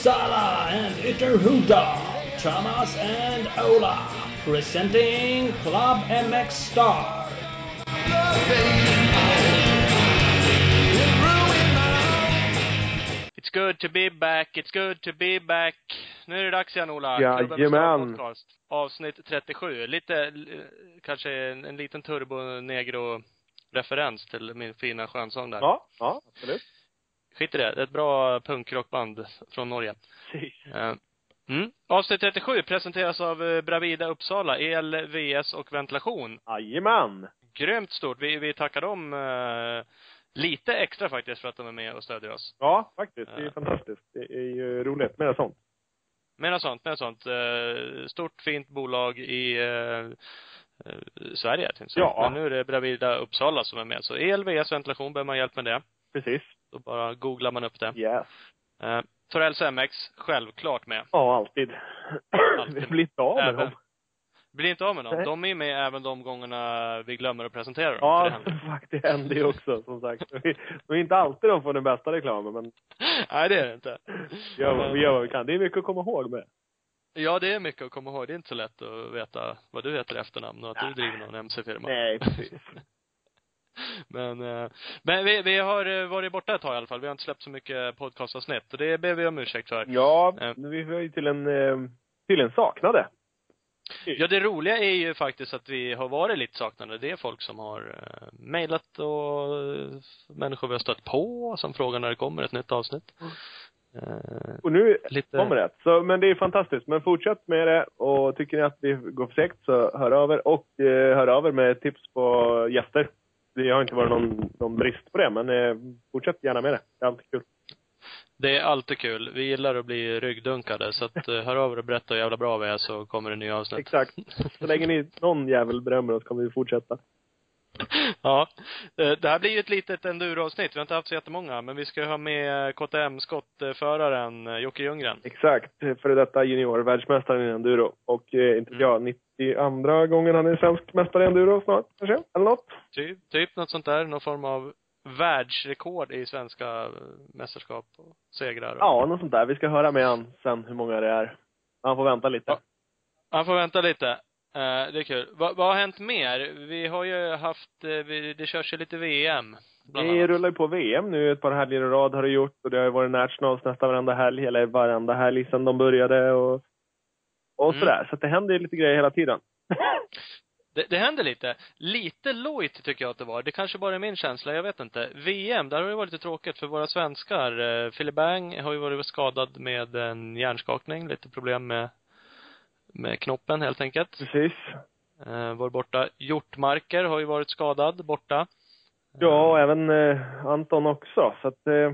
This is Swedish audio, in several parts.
Uppsala and Ytterhuda, Thomas and Ola, presenting Club MX Star. It's good to be back, it's good to be back. Nu är det dags igen Ola. Jajamän. Star Podcast. Avsnitt 37. Lite, eh, kanske en, en liten turbo negro referens till min fina skönsång där. Ja, ja, absolut. Skit i det. Det är ett bra punkrockband från Norge. Eh, Mm. Avsnitt 37 presenteras av eh, Bravida Uppsala, el, VS och ventilation. Jajamän. Grymt stort. Vi, vi tackar dem eh, lite extra faktiskt för att de är med och stödjer oss. Ja, faktiskt. Det är Ja. fantastiskt. Det är ju roligt med sånt. Mera sånt, mera sånt. Eh, stort fint bolag i eh, eh, Sverige, tänkte jag. Ja. Men nu är det Bravida Uppsala som är med. Så el, VS, ventilation, behöver man hjälp med det. Precis. Då bara googlar man upp det. Yes. Eh, Torells MX, självklart med. Ja, alltid. Alltid. Vi blir inte av med Även- dem. Blir inte av med dem. Nej. De är med även de gångerna vi glömmer att presentera dem. Ja, det händer. fuck, det händer ju också, som sagt. Vi- Det är inte alltid de får den bästa reklamen, men Nej, det är det inte. vi gör, vad- vi gör vad vi kan. Det är mycket att komma ihåg med. Ja, det är mycket att komma ihåg. Det är inte så lätt att veta vad du heter i efternamn och att du driver någon MC-firma. Nej, precis. Men, eh, men vi, vi har eh, varit borta ett tag i alla fall. Vi har inte släppt så mycket podcastavsnitt och det ber vi om ursäkt för. Ja, Eh. vi var ju till en, till en saknade. Ja, det roliga är ju faktiskt att vi har varit lite saknade. Det är folk som har mejlat och människor vi har stött på som frågar när det kommer ett nytt avsnitt. Och nu lite... kommer det. Så, men det är fantastiskt. Men fortsätt med det och tycker ni att vi går för segt så hör över och eh, hör över med tips på gäster. Det har inte varit någon, någon brist på det, men eh, fortsätt gärna med det. Det är alltid kul. Det är alltid kul. Vi gillar att bli ryggdunkade, så att eh, hör över och berätta hur jävla bra vi är så kommer det nya avsnitt. Exakt. Så länge ni, någon jävel berömmer oss kommer vi fortsätta. ja. Eh, Det här blir ju ett litet enduroavsnitt. Vi har inte haft så jättemånga, men vi ska ha med KTM-skottföraren eh, Jocke Ljunggren. Exakt. Före detta junior-världsmästaren i enduro. Och eh, inte vet jag, 92 gången han är svensk mästare i enduro snart, kanske? Eller något. Typ, typ något sånt där. Någon form av världsrekord i svenska eh, mästerskap och segrar. Och... Ja, något sånt där. Vi ska höra med han sen hur många det är. Han får vänta lite. Ja. Han får vänta lite. Eh, det är kul. Va, vad har hänt mer? Vi har ju haft, eh, vi, det körs ju lite VM. Det rullar ju på VM nu ett par helger i rad har det gjort och det har ju varit nationals nästan varenda helg, eller varenda helg sedan de började och, och Mm. sådär. Så att det händer ju lite grejer hela tiden. Det, det händer lite. Lite lojt tycker jag att det var. Det kanske bara är min känsla, jag vet inte. VM, där har det varit lite tråkigt för våra svenskar. Eh, Philip Bang har ju varit skadad med en hjärnskakning, lite problem med, med knoppen helt enkelt. Precis. Eh, var borta. Hjortmarker har ju varit skadad, borta. Ja, och även eh, Anton också. Så att, eh,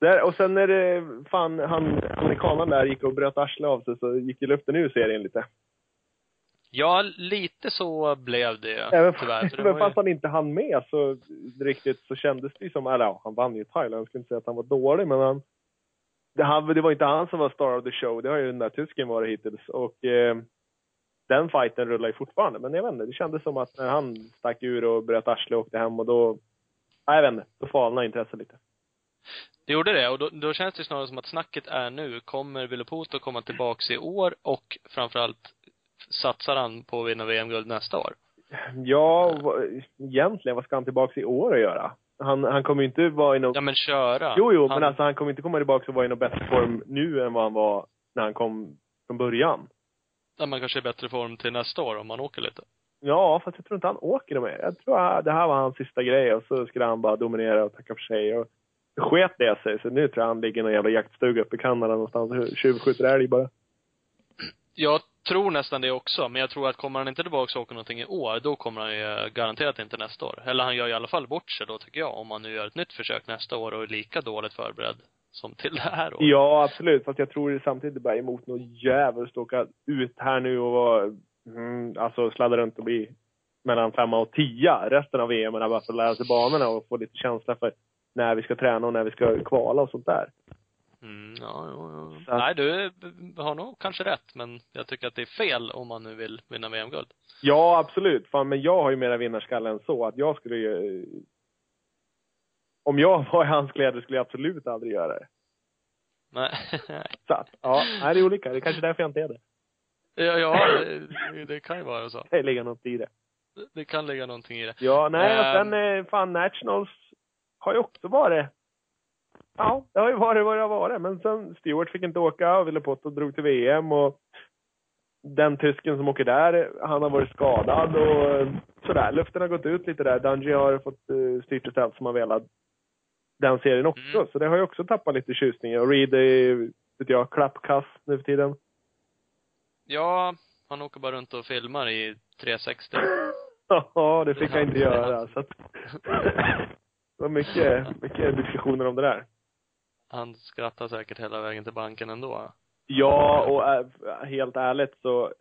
där, och sen när det, fan, han, amerikanen där gick och bröt arslet av sig så gick ju luften ur serien lite. Ja, lite så blev det Även, tyvärr. För även fast ju, han inte hann med så riktigt så kändes det ju som, eller ja, han vann ju Thailand. Jag skulle inte säga att han var dålig, men han, det, han, det var inte han som var star of the show. Det har ju den där tysken varit hittills. Och eh, den fighten rullar ju fortfarande. Men jag vet inte, det kändes som att när han stack ur och bröt arslet och åkte hem och då, nej jag vet inte, då falnade intresset lite. det gjorde det. Och då, då känns det snarare som att snacket är nu, kommer Vilopoto komma tillbaks i år och framförallt satsar han på att vinna VM-guld nästa år? Ja, egentligen, vad ska han tillbaka i år att göra? Han, han kommer ju inte vara i någon Ja men köra. Jo, jo, han, men alltså han kommer inte komma tillbaka och vara i någon bättre form nu än vad han var när han kom från början. Ja, man kanske är i bättre form till nästa år om man åker lite. Ja, fast jag tror inte han åker mer. Jag tror att det här var hans sista grej och så skulle han bara dominera och tacka för sig. Och sket det sig, så nu tror jag han ligger i någon jävla jaktstuga uppe i Kanada någonstans och tjuvskjuter älg bara. Jag tror nästan det också, men jag tror att kommer han inte tillbaka och åker någonting i år, då kommer han ju garanterat inte nästa år. Eller han gör i alla fall bort sig då, tycker jag, om han nu gör ett nytt försök nästa år och är lika dåligt förberedd som till det här året. Ja, absolut. Fast jag tror det samtidigt bara emot något jävligt att åka ut här nu och vara, mm, alltså sladda runt och bli mellan femma och tia resten av VM, bara för att lära sig banorna och få lite känsla för när vi ska träna och när vi ska kvala och sånt där. Mm, ja. Så att- Nej, du har nog kanske rätt, men jag tycker att det är fel om man nu vill vinna VM-guld. Ja, absolut. Fan, men jag har ju mera vinnarskalle än så. Att jag skulle ju... Om jag var i hans kläder skulle jag absolut aldrig göra det. Nej. Så att, ja, nej, det är olika. Det är kanske därför jag inte är det. ja, ja det, det kan ju vara så. Det ligger något i det. Det kan ligga någonting i det. Ja, nej, och Ehm. sen eh, fan Nationals har ju också varit Ja, det har ju varit vad det har varit. Men sen Stewart fick inte åka och ville och drog till VM och den tysken som åker där, han har varit skadad och sådär. Luften har gått ut lite där. Dungey har fått uh, styrt och ställt som han velat den serien också. Mm. Så det har ju också tappat lite tjusning. Och Reed är, vet jag, klappkass nu för tiden. Ja, han åker bara runt och filmar i 360. Ja, det fick jag inte han. göra. Så att, det var mycket, mycket diskussioner om det där. Han skrattar säkert hela vägen till banken ändå. Ja, och äh, helt ärligt så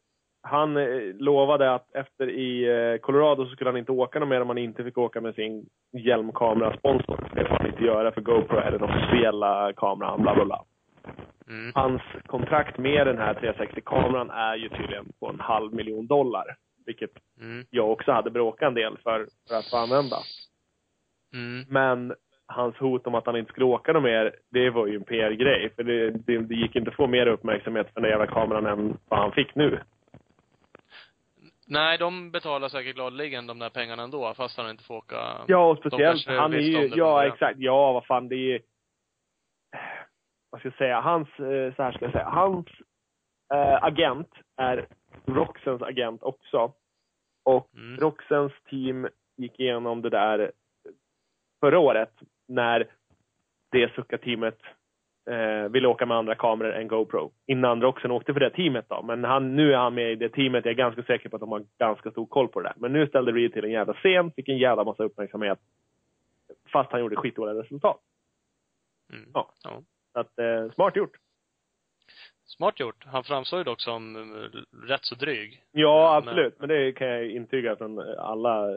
han eh, lovade att efter i eh, Colorado så skulle han inte åka något mer om han inte fick åka med sin hjälmkamerasponsor. Det får han inte göra för GoPro är den officiella kameran, bla bla bla. Mm. Hans kontrakt med den här 360-kameran är ju tydligen på en halv miljon dollar. Vilket Mm. jag också hade bråkat en del för, för att få använda. Mm. Men hans hot om att han inte skulle åka något mer, det var ju en PR-grej. För det, det, det gick inte att få mer uppmärksamhet för den jävla kameran än vad han fick nu. Nej, de betalar säkert gladeligen de där pengarna ändå, fast han inte får åka. Ja, och speciellt, han är ju, ja exakt, ja vad fan det är vad ska jag säga, hans, eh, så här ska jag säga, hans eh, agent är Roxens agent också. Och Mm. Roxens team gick igenom det där förra året när det Succa-teamet eh, ville åka med andra kameror än GoPro. Innan Roxen åkte för det teamet då. Men han, nu är han med i det teamet. Jag är ganska säker på att de har ganska stor koll på det där. Men nu ställde Reed till en jävla scen, fick en jävla massa uppmärksamhet. Fast han gjorde skitdåliga resultat. Mm. Ja. ja. Så att, eh, smart gjort. Smart gjort. Han framstår ju dock som eh, rätt så dryg. Ja, Men- absolut. Men det kan jag intyga från alla,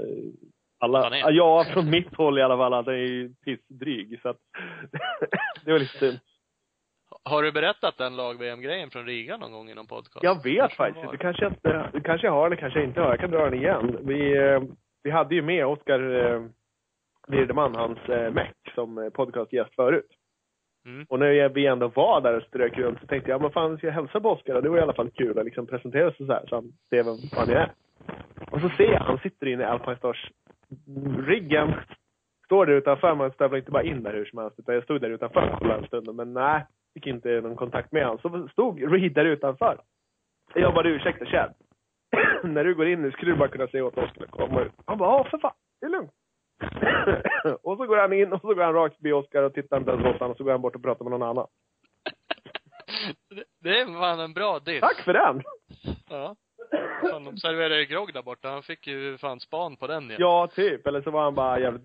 alla, Han ja, från mitt håll i alla fall, att den är pissdryg. Så att, det var lite synd. Har du berättat den lag-VM-grejen från Riga någon gång i någon podcast? Jag vet Kanske faktiskt inte. Kanske, jag inte, det kanske jag har eller kanske jag inte har. Jag kan dra den igen. Vi, eh, vi hade ju med Oskar eh, Wirdeman, hans eh, Mac, som eh, podcastgäst förut. Mm. Och när vi ändå var där och strök runt så tänkte jag, men fan ska jag hälsa på Oskar? Det var i alla fall kul att liksom presentera sig så här så han ser vem fan jag är. Och så ser jag, han sitter inne i Alpine Stars riggen. Står där utanför, man stövlar inte bara in där hur som helst. Utan jag stod där utanför och kollade en stund. Men nej, fick inte någon kontakt med honom. Så stod Reed där utanför. Jag bara, ursäkta Chad. När du går in nu skulle du bara kunna se åt Oskar komma ut. Han bara, ja för fan, det är lugnt. och så går han in och så går han rakt förbi Oskar och tittar inte ens åt honom och så går han bort och pratar med någon annan. Det, det är fan en bra diss. Tack för den! Ja. Fan, de serverar ju grogg där borta. Han fick ju fan span på den igen. Ja, typ. Eller så var han bara jävligt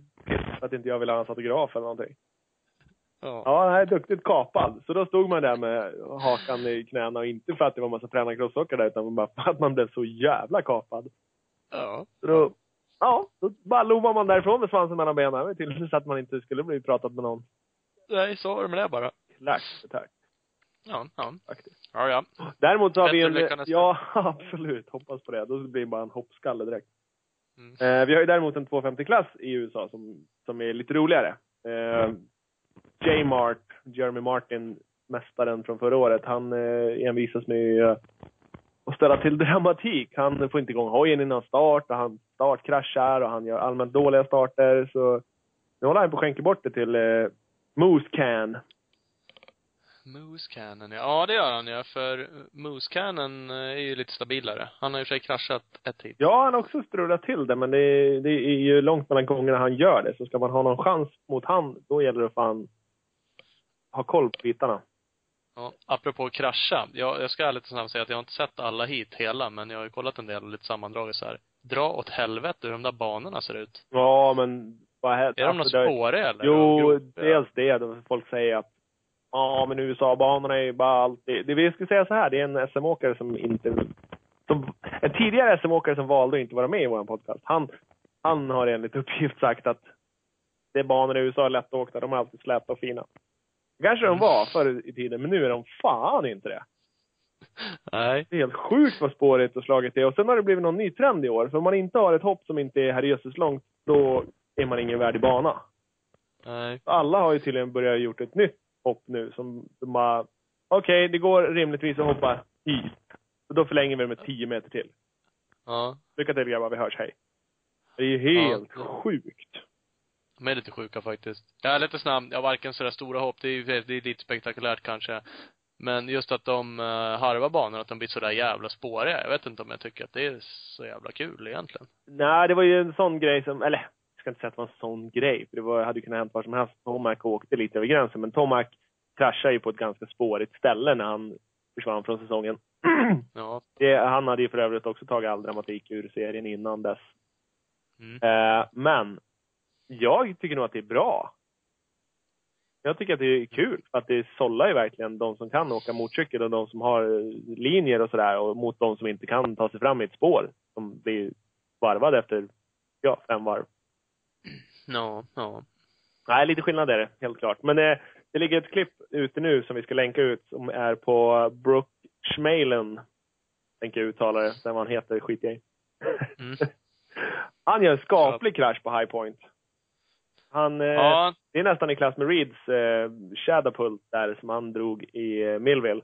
för att inte jag ville ha hans autograf eller någonting. Ja. Ja, nej, duktigt kapad. Så då stod man där med hakan i knäna och inte för att det var massa tränare crossåkare där utan bara för att man blev så jävla kapad. ja. Så då, ja, då bara lovar man därifrån med svansen mellan benen. Det var till så att man inte skulle bli pratat med någon. Nej, så var det med det bara. Tack, tack. Ja, ja. Faktiskt. Ja, ja. Däremot så har vi Bättre lycka en... Ja, absolut. Hoppas på det. Då blir det bara en hoppskalle direkt. Mm. Eh, vi har ju däremot en 250-klass i USA som, som är lite roligare. Eh, J. Mart, Jeremy Martin, mästaren från förra året, han eh, envisas med eh, att ställa till dramatik. Han får inte igång hojen innan start och han startkraschar och han gör allmänt dåliga starter. Så nu håller han på att skänka bort det till eh, Moose Can. Moose Cannon, ja. Ja, det gör han ja. För Moose Cannon eh, är ju lite stabilare. Han har och för sig kraschat ett hit. Ja, han har också strulat till det, men det är, det är ju långt mellan gångerna han gör det. Så ska man ha någon chans mot han, då gäller det att fan ha koll på bitarna. Ja, apropå krascha. Jag, jag ska ärligt och snabbt säga att jag har inte sett alla hit hela, men jag har ju kollat en del och lite sammandraget så här. Dra åt helvete hur de där banorna ser ut. Ja, men vad är Är de något spåriga eller? Jo, dels det. Folk säger att ja, men USA-banorna är ju bara alltid... Det vi skulle säga så här, det är en SM-åkare som inte... Som, en tidigare SM-åkare som valde att inte vara med i vår podcast. Han, han har enligt uppgift sagt att det är banor i USA är lättåkta, de är alltid släta och fina. kanske de var förr i tiden, men nu är de fan inte det. Nej. Det är helt sjukt vad spårigt och slagit är. Och sen har det blivit någon ny trend i år. För om man inte har ett hopp som inte är herrejösses långt, då är man ingen värdig bana. Nej. Alla har ju tydligen börjat gjort ett nytt hopp nu som de bara, okej, det går rimligtvis att hoppa hit. Så då förlänger vi det med 10 meter till. Ja. Lycka till grabbar, vi hörs, hej. Det är ju helt Ja. sjukt. De är lite sjuka faktiskt. Jag är lite snabb, jag har varken sådär stora hopp, det är ju det är lite spektakulärt kanske. Men just att de uh, harvar banan, att de blir sådär jävla spåriga. Jag vet inte om jag tycker att det är så jävla kul egentligen. Nej, det var ju en sån grej som, eller ska inte säga att det var en sån grej, för det var, hade ju kunnat hänt var som helst. Tomac åkte lite över gränsen, men Tomac kraschade ju på ett ganska spårigt ställe när han försvann från säsongen. Ja. det, han hade ju för övrigt också tagit all dramatik ur serien innan dess. Mm. Eh, men jag tycker nog att det är bra. Jag tycker att det är kul, att det sållar ju verkligen de som kan åka motorcykel och de som har eh, linjer och sådär och mot de som inte kan ta sig fram i ett spår som blir varvade efter, ja, fem varv. Ja, ja. Nej, lite skillnad är det, helt klart. Men eh, det ligger ett klipp ute nu som vi ska länka ut som är på Brooke Schmalen. Tänker jag uttala det, sen vad han heter skiter jag i. Mm. Han gör en skaplig krasch på High Point. Han, eh, Ja, det är nästan i klass med Reeds eh, Shadowpult där som han drog i eh, Millville.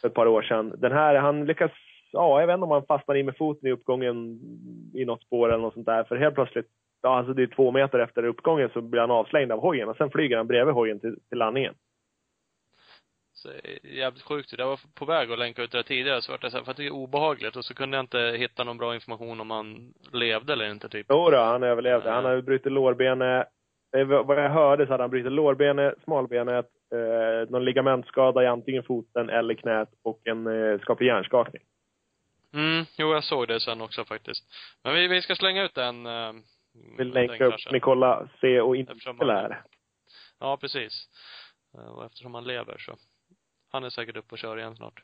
För ett par år sedan. Den här, han lyckas, ja jag vet inte om han fastnar i med foten i uppgången i något spår eller något sånt där. För helt plötsligt, ja alltså det är två meter efter uppgången så blir han avslängd av hojen och sen flyger han bredvid hojen till, till landningen. så, eh, jävligt sjukt. Jag var på väg att länka ut det där tidigare, så vart jag så här, för att det är obehagligt och så kunde jag inte hitta någon bra information om han levde eller inte typ. Jo då, han överlevde. Han har brutit lårbenet. Eh, vad jag hörde så hade han brutit lårbenet, smalbenet, eh, någon ligamentskada i antingen foten eller knät och en eh, skaplig hjärnskakning. Mm, jo jag såg det sen också faktiskt. Men vi, vi ska slänga ut den, eh, Vill länka upp. Nikola C och inte lär. Ja, precis. Eh, Och eftersom han lever så. Han är säkert uppe och kör igen snart.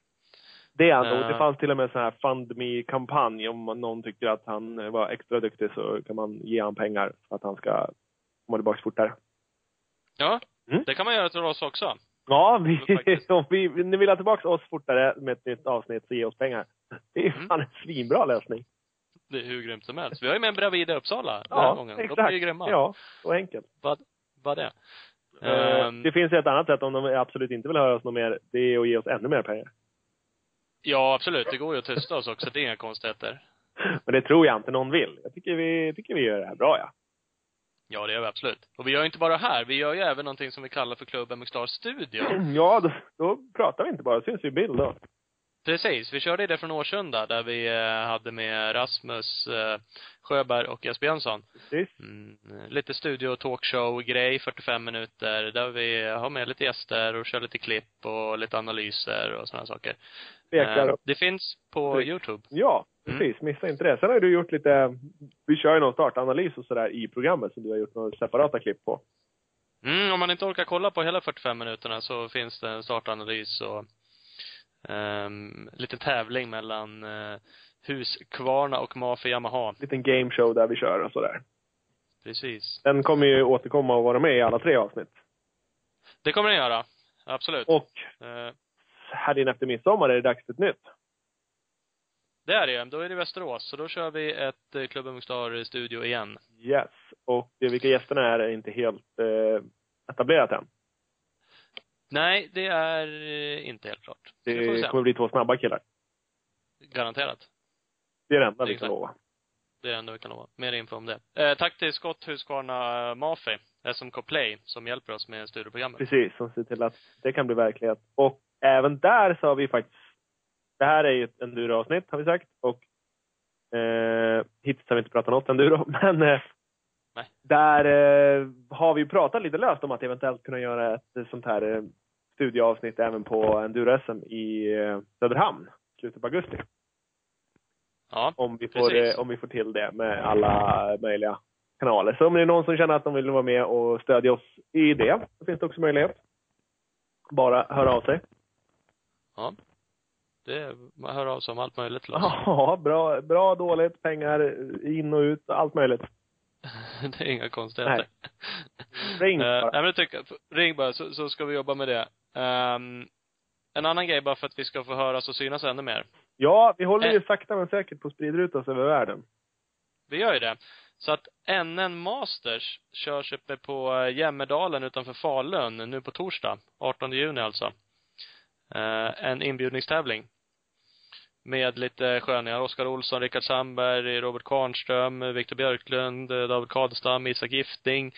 Det är han nog. Eh. Det fanns till och med en sån här Fund Me-kampanj. Om någon tycker att han eh, var extra duktig så kan man ge han pengar för att han ska komma tillbaka fortare. Ja, Mm. det kan man göra till oss också. Ja, vi, om vi, ni vill ha tillbaka oss fortare med ett nytt avsnitt så ge oss pengar. Det är Mm. fan en svinbra lösning. Det är hur grymt som helst. Vi har ju med en Bravida Uppsala den här Ja, gången. De exakt. blir ju grymma. Ja, så enkelt. Vad, vad det? Ehm, Det finns ett annat sätt om de absolut inte vill höra oss något mer. Det är att ge oss ännu mer pengar. Ja, absolut. Det går ju att tysta oss också. Det är inga konstigheter. Men det tror jag inte någon vill. Jag tycker vi, tycker vi gör det här bra, ja. Ja, det gör vi absolut. Och vi gör inte bara här. Vi gör ju även någonting som vi kallar för Club MX Star Studio. Ja, då, då pratar vi inte bara. syns vi i bild då. Precis. Vi körde det från Årsunda där vi eh, hade med Rasmus eh, Sjöberg och Jesper Jönsson. Precis. Mm, lite studio talkshow-grej, 45 minuter, där vi har med lite gäster och kör lite klipp och lite analyser och sådana saker. Eh, det finns på Precis. Youtube. Ja, Mm. precis. Missa inte det. Sen har du gjort lite, vi kör ju någon startanalys och sådär i programmet som du har gjort några separata klipp på. Mm, om man inte orkar kolla på hela 45 minuterna så finns det en startanalys och ehm, lite tävling mellan uh, Husqvarna och Mafi Yamaha. Liten gameshow där vi kör och sådär. Precis. Den kommer ju återkomma och vara med i alla tre avsnitt. Det kommer den göra. Absolut. Och Eh, här inne efter midsommar är det dags för ett nytt. det är det Då är det Västerås. Så då kör vi ett uh, Club MX Star studio igen. Yes. Och eh, vilka gästerna är är inte helt eh, etablerat än. Nej, det är eh, inte helt klart. Det, får vi Det se. kommer bli två snabba killar. Garanterat. Det är det enda vi kan lova. Det är det enda vi kan lova. Mer info om det. Eh, tack till Scott Husqvarna Mafi, SMK Play, som hjälper oss med studioprogrammet. Precis, som ser till att det kan bli verklighet. Och även där så har vi faktiskt, det här är ju ett enduro-avsnitt har vi sagt. Och eh, hittills har vi inte pratat något enduro, men eh, Nej. där eh, har vi pratat lite löst om att eventuellt kunna göra ett sånt här eh, studieavsnitt även på enduro-SM i eh, Söderhamn, slutet på augusti. Ja. Om vi, får, eh, om vi får till det med alla möjliga kanaler. Så om det är någon som känner att de vill vara med och stödja oss i det, så finns det också möjlighet. Bara höra av sig. Ja. Det, man hör av sig om allt möjligt. Ja, bra, bra, dåligt, pengar in och ut, allt möjligt. det är inga konstigheter. Ring Eh, bara. nej men det tycker jag. Ring bara, så, så ska vi jobba med det. Ehm, en annan grej bara för att vi ska få höras och synas ännu mer. Ja, vi håller ju Eh. sakta men säkert på att sprida ut oss över världen. Vi gör ju det. Så att NN Masters körs uppe på eh, Jämmerdalen utanför Falun nu på torsdag, 18 juni alltså. Eh, en inbjudningstävling. Med lite sköningar. Oskar Olsson, Rickard Sandberg, Robert Kvarnström, Viktor Björklund, eh, David Kadestam, Isak Gifting,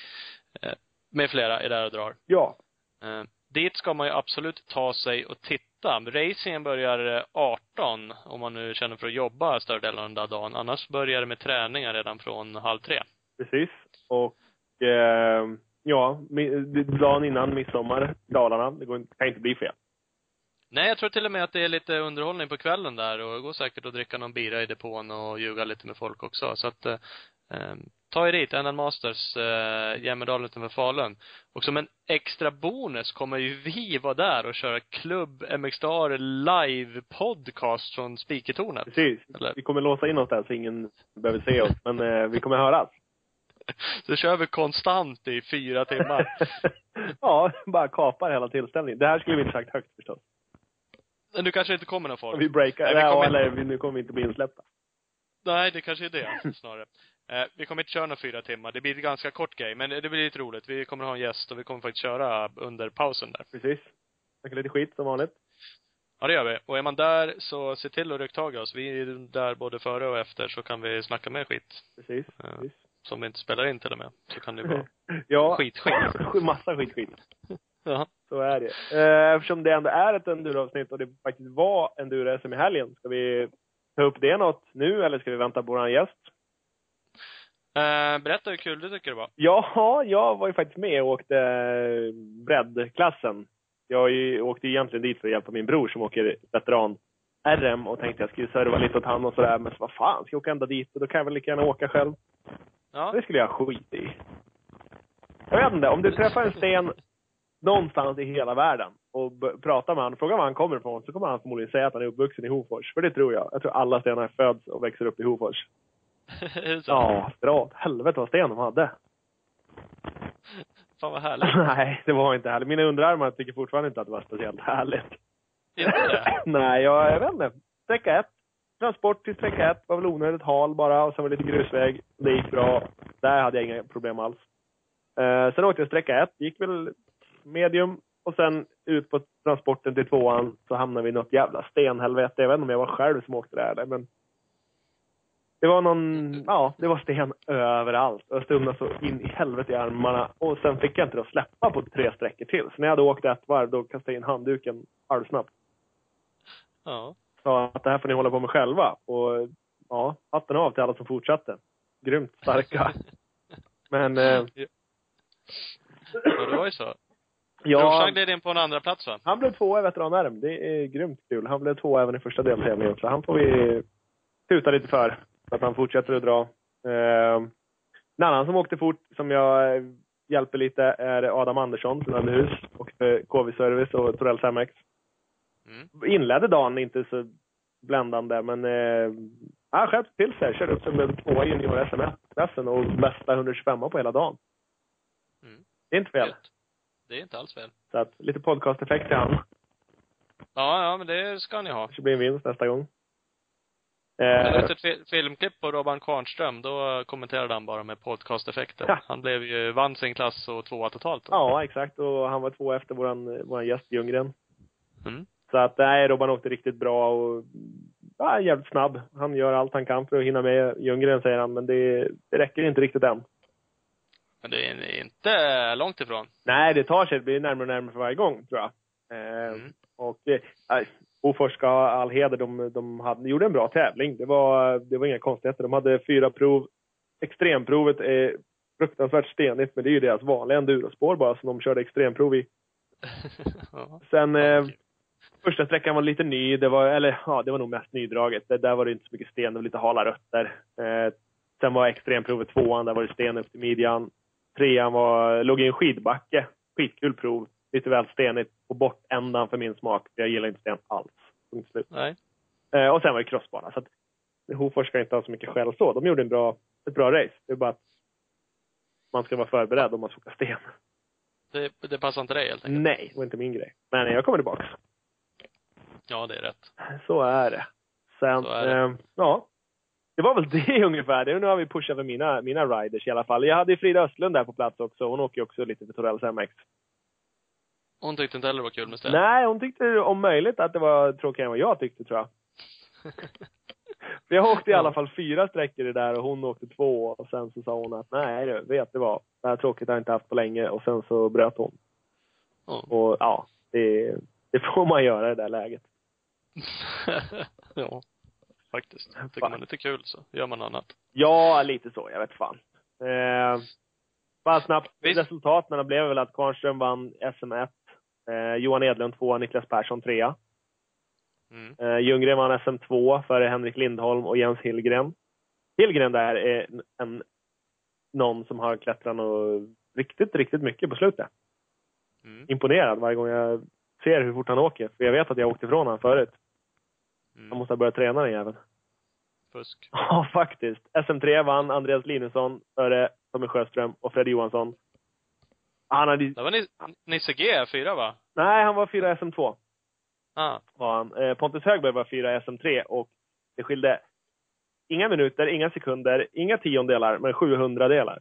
eh, med flera är där och drar. Ja. Eh, dit ska man ju absolut ta sig och titta. Racingen börjar eh, 18, om man nu känner för att jobba större delen av den där dagen. Annars börjar det med träningar redan från halv tre. Precis. Och eh, ja, dagen innan midsommar, Dalarna. Det går, kan inte bli fel. Nej, jag tror till och med att det är lite underhållning på kvällen där och det går säkert att dricka någon bira i depån och ljuga lite med folk också. Så att, eh, eh, ta er dit, NN Masters, eh, Jämmerdalen utanför Falun. Och som en extra bonus kommer ju vi vara där och köra Klubb MX Star live podcast från Spikertornet. Precis. Eller? Vi kommer låsa in oss där så ingen behöver se oss. Men eh, vi kommer höras. Så kör vi konstant i fyra timmar. ja, bara kapar hela tillställningen. Det här skulle vi inte sagt högt förstås. Men du kanske inte kommer någon folk? Vi breakar, Nej, vi ja, kommer- eller vi, nu kommer vi inte bli insläppta. Nej, det kanske är det snarare. Eh, vi kommer inte köra några fyra timmar. Det blir ett ganska kort grej, men det blir lite roligt. Vi kommer ha en gäst och vi kommer faktiskt köra under pausen där. Precis. Snacka lite skit som vanligt. Ja, det gör vi. Och är man där, så se till att rycka tag i oss. Vi är där både före och efter, så kan vi snacka med skit. Precis. Ja. Precis. Som vi inte spelar in till och med. Så kan det vara ja. skit, skit. Massa skit, skit. Ja. Så är det. Eh, Eftersom det ändå är ett enduroavsnitt och det faktiskt var enduro-SM i helgen, ska vi ta upp det något nu eller ska vi vänta på våran gäst? Eh, berätta hur kul du tycker det var. Ja, jag var ju faktiskt med och åkte eh, breddklassen. Jag ju- åkte egentligen dit för att hjälpa min bror som åker veteran RM och tänkte jag skulle serva lite åt han och sådär. Men så vad fan, ska jag åka ända dit och då kan jag väl lika gärna åka själv. Ja. Det skulle jag skita i. Jag vet inte, om du träffar en sten någonstans i hela världen och pratar med honom, frågar var han kommer ifrån, så kommer han förmodligen säga att han är uppvuxen i Hofors. För det tror jag. Jag tror alla stenar föds och växer upp i Hofors. så? Ja, dra åt helvete vad sten de hade. Fan vad härligt. Nej, det var inte härligt. Mina underarmar tycker fortfarande inte att det var speciellt härligt. Inte det? Nej, jag, jag vet inte. Sträcka ett. Transport till sträcka ett var väl onödigt hal bara och sen var det lite grusväg. Det gick bra. Där hade jag inga problem alls. Eh, sen åkte jag sträcka ett. Gick väl medium. Och sen ut på transporten till tvåan så hamnade vi i något jävla stenhelvete. Jag vet inte om jag var själv som åkte där men det var någon, ja, det var sten överallt. Och jag stumnade så in i helvete i armarna. Och sen fick jag inte då släppa på tre sträckor till. Så när jag hade åkt ett varv, då kastade jag in handduken halvsnabbt. Ja. Sa att det här får ni hålla på med själva. Och ja, hatten av till alla som fortsatte. Grymt starka. Men, eh, Ja, det var ju så. Ja, Brorsan gled in på en andra plats va? han blev tvåa i veteran-RM. Det är grymt kul. Han blev tvåa även i första deltävlingen. Så han får vi tuta lite för. Så att han fortsätter att dra. Eh, en annan som åkte fort, som jag eh, hjälper lite, är Adam Andersson från Annehus. Åkte KV-service och Torell Samex. Mm. Inledde dagen inte så bländande, men eh, han skärpte till sig. Körde upp sig med tvåa i junior-SM-klassen och bästa 125 på hela dagen. Mm. Det är inte fel. Gött. Det är inte alls fel. Så att lite podcast-effekt till han. Ja, ja, men det ska ni ha. kanske blir en vinst nästa gång. Jag Eh, läste ett fi- filmklipp på Robban Kvarnström, då kommenterade han bara med podcasteffekter. Ja. Han blev ju, vann sin klass och tvåa totalt. då. ja, exakt. Och han var två efter våran, våran gäst Ljunggren. Mm. Så att, nej, Robban åkte riktigt bra och ja, jävligt snabb. Han gör allt han kan för att hinna med Ljunggren, säger han, men det, det räcker inte riktigt än. Men det är inte långt ifrån. Nej, det tar sig. Det blir närmare och närmare för varje gång, tror jag. Eh, Mm. Och eh, Bofors ska ha all heder. De, de hade, gjorde en bra tävling. Det var, det var inga konstigheter. De hade fyra prov. Extremprovet är fruktansvärt stenigt, men det är ju deras vanliga endurospår bara som de körde extremprov i. Sen eh, första sträckan var lite ny. Det var, eller ja, det var nog mest nydraget. Det, där var det inte så mycket sten, det var lite hala rötter. Eh, sen var extremprovet tvåan, där var det sten upp till midjan. Trean var, låg i en skidbacke. Skitkul prov. Lite väl stenigt på bortändan för min smak. Jag gillar inte sten alls. Punkt slut. Nej. Eh, och sen var det crossbana. Så att Hofors ska inte ha så mycket skäl så. De gjorde en bra, ett bra race. Det är bara att man ska vara förberedd om man ska åka sten. Det, det passar inte dig helt enkelt. Nej, det var inte min grej. Men jag kommer tillbaks. Ja, det är rätt. Så är det. Sen, är det. Eh, ja. Det var väl det ungefär. Det, nu har vi pushat för mina, mina riders i alla fall. Jag hade ju Frida Östlund där på plats också. Hon åker ju också lite för Torells MX. Hon tyckte inte heller det var kul med ställ. Nej, hon tyckte om möjligt att det var tråkigare än vad jag tyckte tror jag. Jag åkte i alla fall fyra sträckor i det där och hon åkte två. Och sen så sa hon att nej du, vet du vad? Det här tråkigt har jag inte haft på länge. Och sen så bröt hon. Ja. Och ja, det, det får man göra i det där läget. ja. Faktiskt. Tycker man inte kul så gör man annat. Ja, lite så. Jag vet fan. Eh, bara snabbt. Visst. Resultaten blev väl att Kvarnström vann SM1. Eh, Johan Edlund tvåa, Niklas Persson trea. Mm. Eh, Ljunggren vann SM2 före Henrik Lindholm och Jens Hillgren. Hillgren där är en, någon som har klättrat och riktigt, riktigt mycket på slutet. Mm. Imponerad varje gång jag ser hur fort han åker. För jag vet att jag åkte ifrån honom förut. Han Mm. måste ha börjat träna den jäveln. Fusk. Ja, faktiskt. SM3 vann Andreas Linusson före Tommy Sjöström och Freddy Johansson. Han hade... Det var Ni- Nisse G, fyra va? Nej, han var fyra SM2. Ah. Var han. Eh, Pontus Högberg var fyra SM3 och det skilde inga minuter, inga sekunder, inga tiondelar, men 700 delar.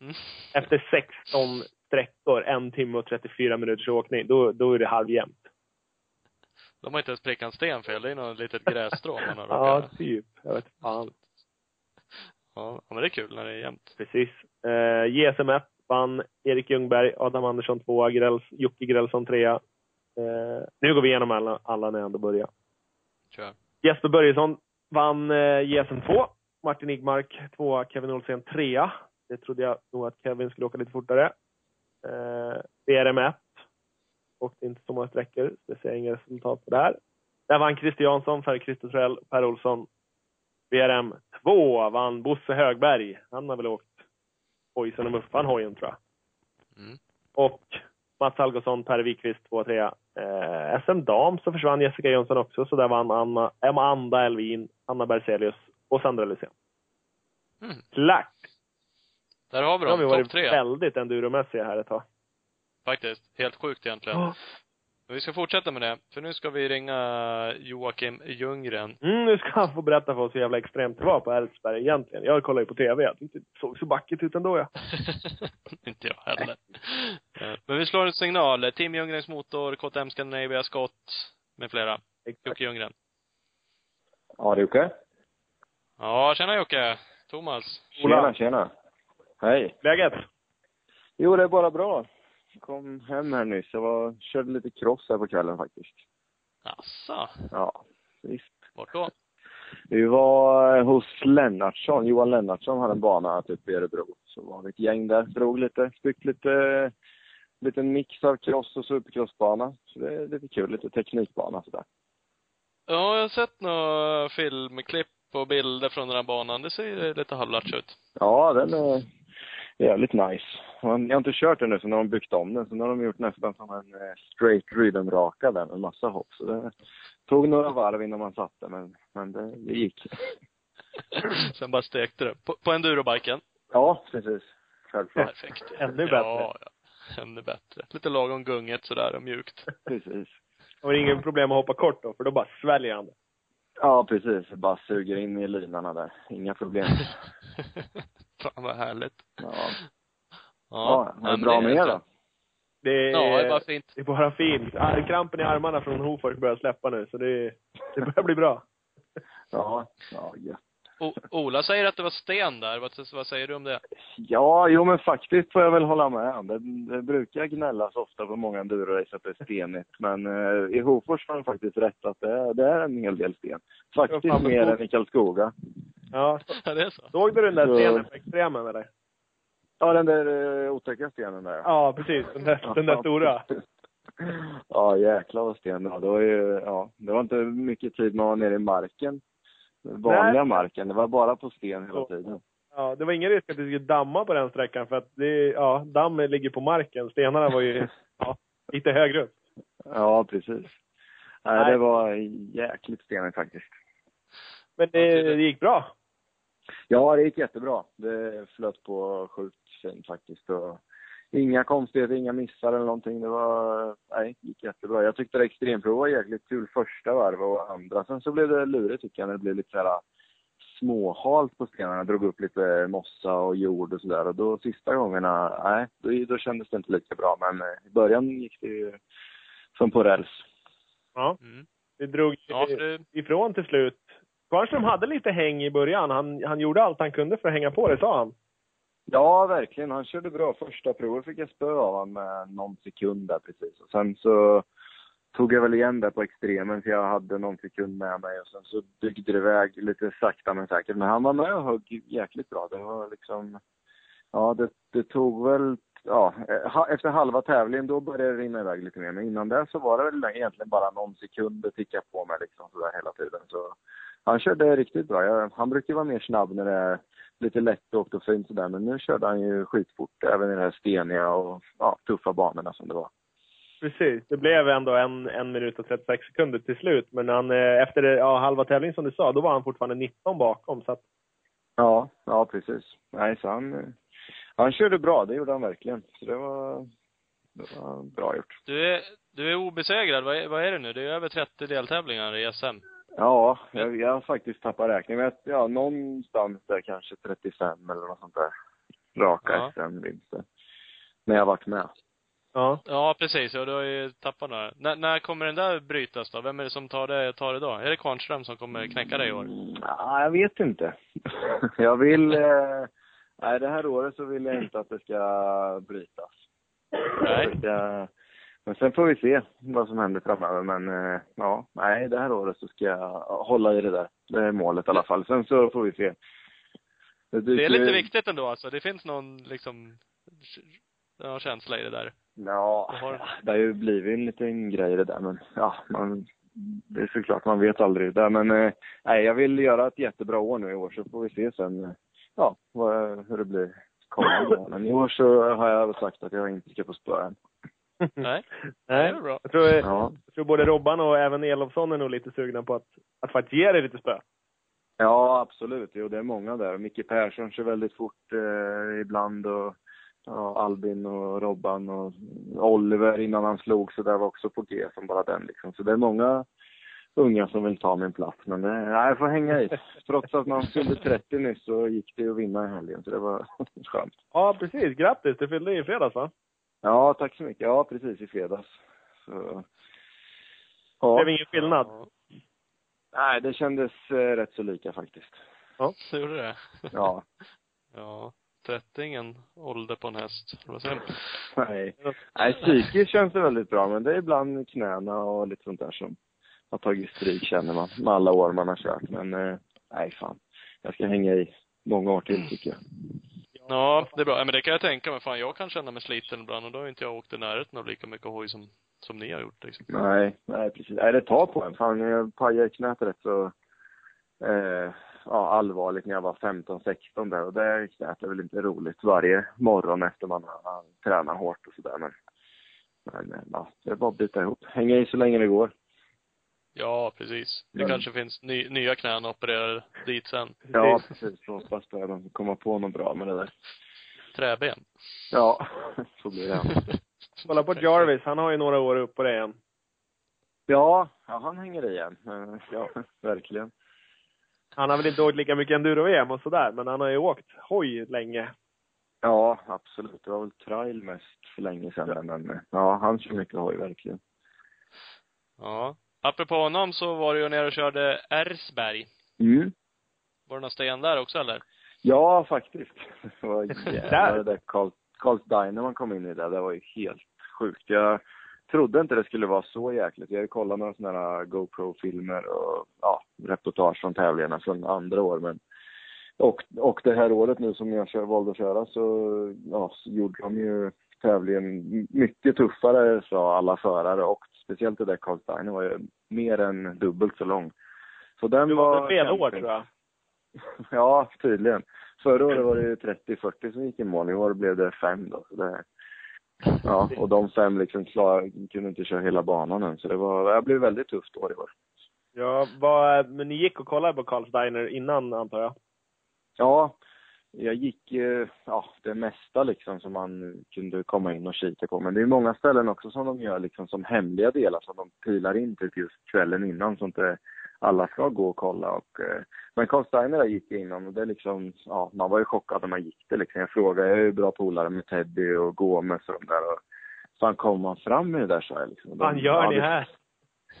Mm. Efter 16 sträckor, en timme och 34 minuters åkning, då, då är det halvjämnt. De har inte ens prickat en sten fel. Det är något litet grässtrå man har Ja, råkat. typ. Jag vet fan. Ja, men det är kul när det är jämnt. Precis. Eh, JSM1 vann Erik Ljungberg, Adam Andersson tvåa, Grälls, Jocke Grälsson trea. Eh, nu går vi igenom alla, alla när jag ändå börjar. Kör. Jesper Börjesson vann eh, JSM 2. Martin Igmark tvåa, Kevin Olsen trea. Det trodde jag nog att Kevin skulle åka lite fortare. Eh, BRM 1. Åkte inte så många sträckor, så det ser jag inga resultat på där. Där vann Christer Jansson Torell och Per Olsson. BRM 2 vann Bosse Högberg. Han har väl åkt Hojsen och Muffan hojen tror jag. Mm. Och Mats Algotsson, Per Wikqvist, 2 3 eh, SM dam så försvann Jessica Jönsson också, så där vann Anna, Amanda Elvin, Anna Berzelius och Sandra Lysén. Mm. Klart! Där har vi Nu har vi dem. Topp varit tre. väldigt enduromässiga här ett tag. Faktiskt. Helt sjukt egentligen. Men vi ska fortsätta med det. För nu ska vi ringa Joakim Ljunggren. Mm, nu ska han få berätta för oss hur jävla extremt det var på Älvsberg egentligen. Jag kollade ju på TV, jag det såg så backigt ut ändå ja. inte jag heller. Men vi slår en signal. Team Ljunggrens motor, KTM Scandinavia, Scott med flera. Exakt. Jocke Ljunggren. Ja, det är okej. Ja, tjena Jocke. Thomas. Ola. Tjena, tjena. Hej. Läget? Jo, det är bara bra. Kom hem här nyss. Jag var, körde lite cross här på kvällen faktiskt. Asså. Ja, visst. Vart då? Vi var hos Lennartsson. Johan Lennartsson hade en bana typ i Örebro. Så var vi ett gäng där. Drog lite, byggt lite, liten mix av cross och supercrossbana. Så det är lite kul. Lite teknikbana sådär. Ja, jag har sett några filmklipp och bilder från den här banan. Det ser lite halvlatch ut. Ja, den är jävligt nice. Man- Jag har inte kört den nu, så nu har de byggt om den. Så nu har de gjort nästan som en eh, straight rhythm-raka där med massa hopp. Så det tog några varv innan man satte, men, men det, det gick. Sen bara stekte det. På, på endurobiken. Ja, precis. Självklart. Perfekt. Ännu Ja, bättre. ja. Ännu bättre. Lite lagom gunget sådär och mjukt. Precis. Det var ingen problem att hoppa kort då, för då bara sväljer han det. Ja, precis. Bara suger in i linarna där. Inga problem. Fan vad härligt. Ja. Ja, Ja, är bra med er då? Det är, Ja, det var fint. det är bara fint. Krampen i armarna från Hofors börjar släppa nu, så det, det börjar bli bra. Ja, ja, ja. O Ola säger att det var sten där. Vad, vad säger du om det? Ja, jo men faktiskt får jag väl hålla med. Det, det brukar gnällas ofta på många endurorace att det är stenigt. Men eh, i Hofors har de faktiskt rätt att det, är- det är en hel del sten. Ja, Faktiskt fan, men mer än i Karlskoga. Ja. Ja, det är så? Såg du den där stenen på extremen eller? Ja, den där eh, otäcka stenen där. Ja, precis. Den där, den där stora. Ja, jäklar vad sten det var. Det var ju, ja, det var inte mycket tid man var nere i marken. Vanliga Nej. marken. Det var bara på sten hela tiden. Ja, det var ingen risk att det skulle damma på den sträckan för att det, ja, dammen ligger på marken. Stenarna var ju, ja, lite högre upp. Ja, precis. Nej, Nej. det var jäkligt stenigt faktiskt. Men det, det gick bra. Ja, det gick jättebra. Det flöt på sjukt fint faktiskt. Och inga konstigheter, inga missar eller någonting. Det var, nej, gick jättebra. Jag tyckte det extremprov var jäkligt kul första varvet och andra. Sen så blev det lurigt tycker jag när det blev lite så här småhalt på stenarna. Drog upp lite mossa och jord och sådär. Och då sista gångerna, nej, då, då kändes det inte lika bra. Men eh, i början gick det ju som på räls. Ja. Mm. Det drog Ja, för det, ifrån till slut. Kvarnström hade lite häng i början. Han, han gjorde allt han kunde för att hänga på det, sa han. Ja, verkligen. Han körde bra. Första provet fick jag spö av honom med någon sekund där precis. Och sen så tog jag väl igen där på extremen för jag hade någon sekund med mig och sen så byggde det iväg lite sakta men säkert. Men han var med och högg jäkligt bra. Det var liksom, ja det, det tog väl, ja eh, efter halva tävlingen då började det rinna iväg lite mer. Men innan det så var det väl egentligen bara någon sekund det tickade på mig liksom sådär hela tiden. Så han körde riktigt bra. Jag, han brukar vara mer snabb när det är lite lättåkt och fint sådär. Men nu körde han ju skitfort även i de här steniga och ja, tuffa banorna som det var. Precis. Det blev ändå en, en minut och 36 sekunder till slut. Men han, eh, efter ja, halva tävlingen som du sa, då var han fortfarande 19 bakom. Så att, Ja, ja precis. Nej, så han, han körde bra, det gjorde han verkligen. Så det var, det var bra gjort. du är, du är obesegrad. Vad är, vad är det nu? Det är över 30 deltävlingar i SM. Ja, jag, jag har faktiskt tappat räkning. Men ja, någonstans där kanske 35 eller något sånt där. Raka Ja. SM-vinster. När jag varit med. ja. Ja, precis. Ja, du har ju tappat några. När, när kommer den där brytas då? Vem är det som tar det, tar det då? Är det Kvarnström som kommer knäcka dig i år? Mm, Ja, jag vet inte. jag vill... Eh, nej, det här året så vill jag inte att det ska brytas. Nej. Jag, men sen får vi se vad som händer framöver. Men eh, ja, nej, det här året så ska jag hålla i det där. Det är målet i alla fall. Sen så får vi se. Det är dyker- lite viktigt ändå alltså. Det finns någon liksom, ja, känsla i det där. Ja, har- det har ju blivit en liten grej det där. Men ja, man, det är såklart, man vet aldrig. Där, men eh, nej, jag vill göra ett jättebra år nu i år så får vi se sen eh, ja, vad, hur det blir kommande år. Men i år så har jag sagt att jag inte ska få spö än. Nej. Det Nej. är bra. Jag tror, Ja. jag tror både Robban och även Elofsson är nog lite sugna på att, att faktiskt ge dig lite spö. Ja, absolut. Jo, det är många där. Micke Persson kör väldigt fort eh, ibland och ja, Albin och Robban och Oliver innan han slog så där var också på G som bara den liksom. Så det är många unga som vill ta min plats. Men det, nej, jag får hänga i. Trots att man fyllde 30 nyss så gick det att vinna i helgen så det var skönt. Ja, precis. Grattis! Du fyllde i fredags, va? Ja, tack så mycket. Ja, precis i fredags. Så, Det ja. blev ingen skillnad. Ja, Nej, det kändes eh, rätt så lika faktiskt. så gjorde det. Ja. Ja. 30 ingen ålder på en häst. Nej. Nej, psykiskt känns det väldigt bra, men det är ibland knäna och lite sånt där som har tagit stryk känner man, med alla år man har kört. Men eh, nej fan, jag ska hänga i många år till tycker jag. Ja, det är bra. Ja, men det kan jag tänka mig. Fan, jag kan känna mig sliten ibland och då har inte jag åkt i närheten av lika mycket hoj som, som ni har gjort liksom. Nej, nej precis. Nej, det tar på en. Fan, jag pajade knät rätt så eh, ja, allvarligt när jag var 15-16 där och det knät är väl inte roligt varje morgon efter man har tränat hårt och sådär men men ja, det är bara att bita ihop. Hänga i så länge det går. Ja, precis. Det Mm. kanske finns ny, nya knän opererade dit sen. Ja, precis. Så hoppas på att de kommer på något bra med det där. Träben. Ja, så blir det. Kolla på Jarvis, han har ju några år upp på det igen. Ja, ja han hänger i igen. Ja, verkligen. Han har väl inte åkt lika mycket enduro-VM och sådär, men han har ju åkt hoj länge. Ja, absolut. Det var väl trail mest för länge sedan, men ja, han kör mycket hoj, verkligen. Ja. Apropå honom så var du ju nere och körde Ersberg. Mm. Var det någon sten där också eller? Ja, faktiskt. Det var jävlar det där Carls Diner man kom in i där. Det var ju helt sjukt. Jag trodde inte det skulle vara så jäkligt. Jag har ju kollat några sådana här GoPro-filmer och ja, reportage från tävlingarna från andra år. Men, och, och det här året nu som jag kör, valde att köra så, ja, så gjorde de ju tävlingen mycket tuffare sa alla förare och speciellt det där Carl Steiner var ju mer än dubbelt så lång. Så den Du var fel år tror jag. Ja, tydligen. Förra året var det ju 30-40 som gick i mål. I år blev det fem då. Så det, ja, och de fem liksom klar, kunde inte köra hela banan än. Så det var, det blev väldigt tufft år i år. Ja, vad, men ni gick och kollade på Carl Steiner innan antar jag? Ja, jag gick ja, det mesta liksom som man kunde komma in och kika på. Men det är många ställen också som de gör liksom som hemliga delar som de pilar in till just kvällen innan så inte alla ska gå och kolla. Och, eh, men Carl Steiner där gick jag innan och det liksom, ja, man var ju chockad när man gick det liksom. Jag frågade, jag är ju bra polare med Teddy och Gomes och de där. Och, fan kommer man fram med det där, sa jag liksom. Vad gör ni här?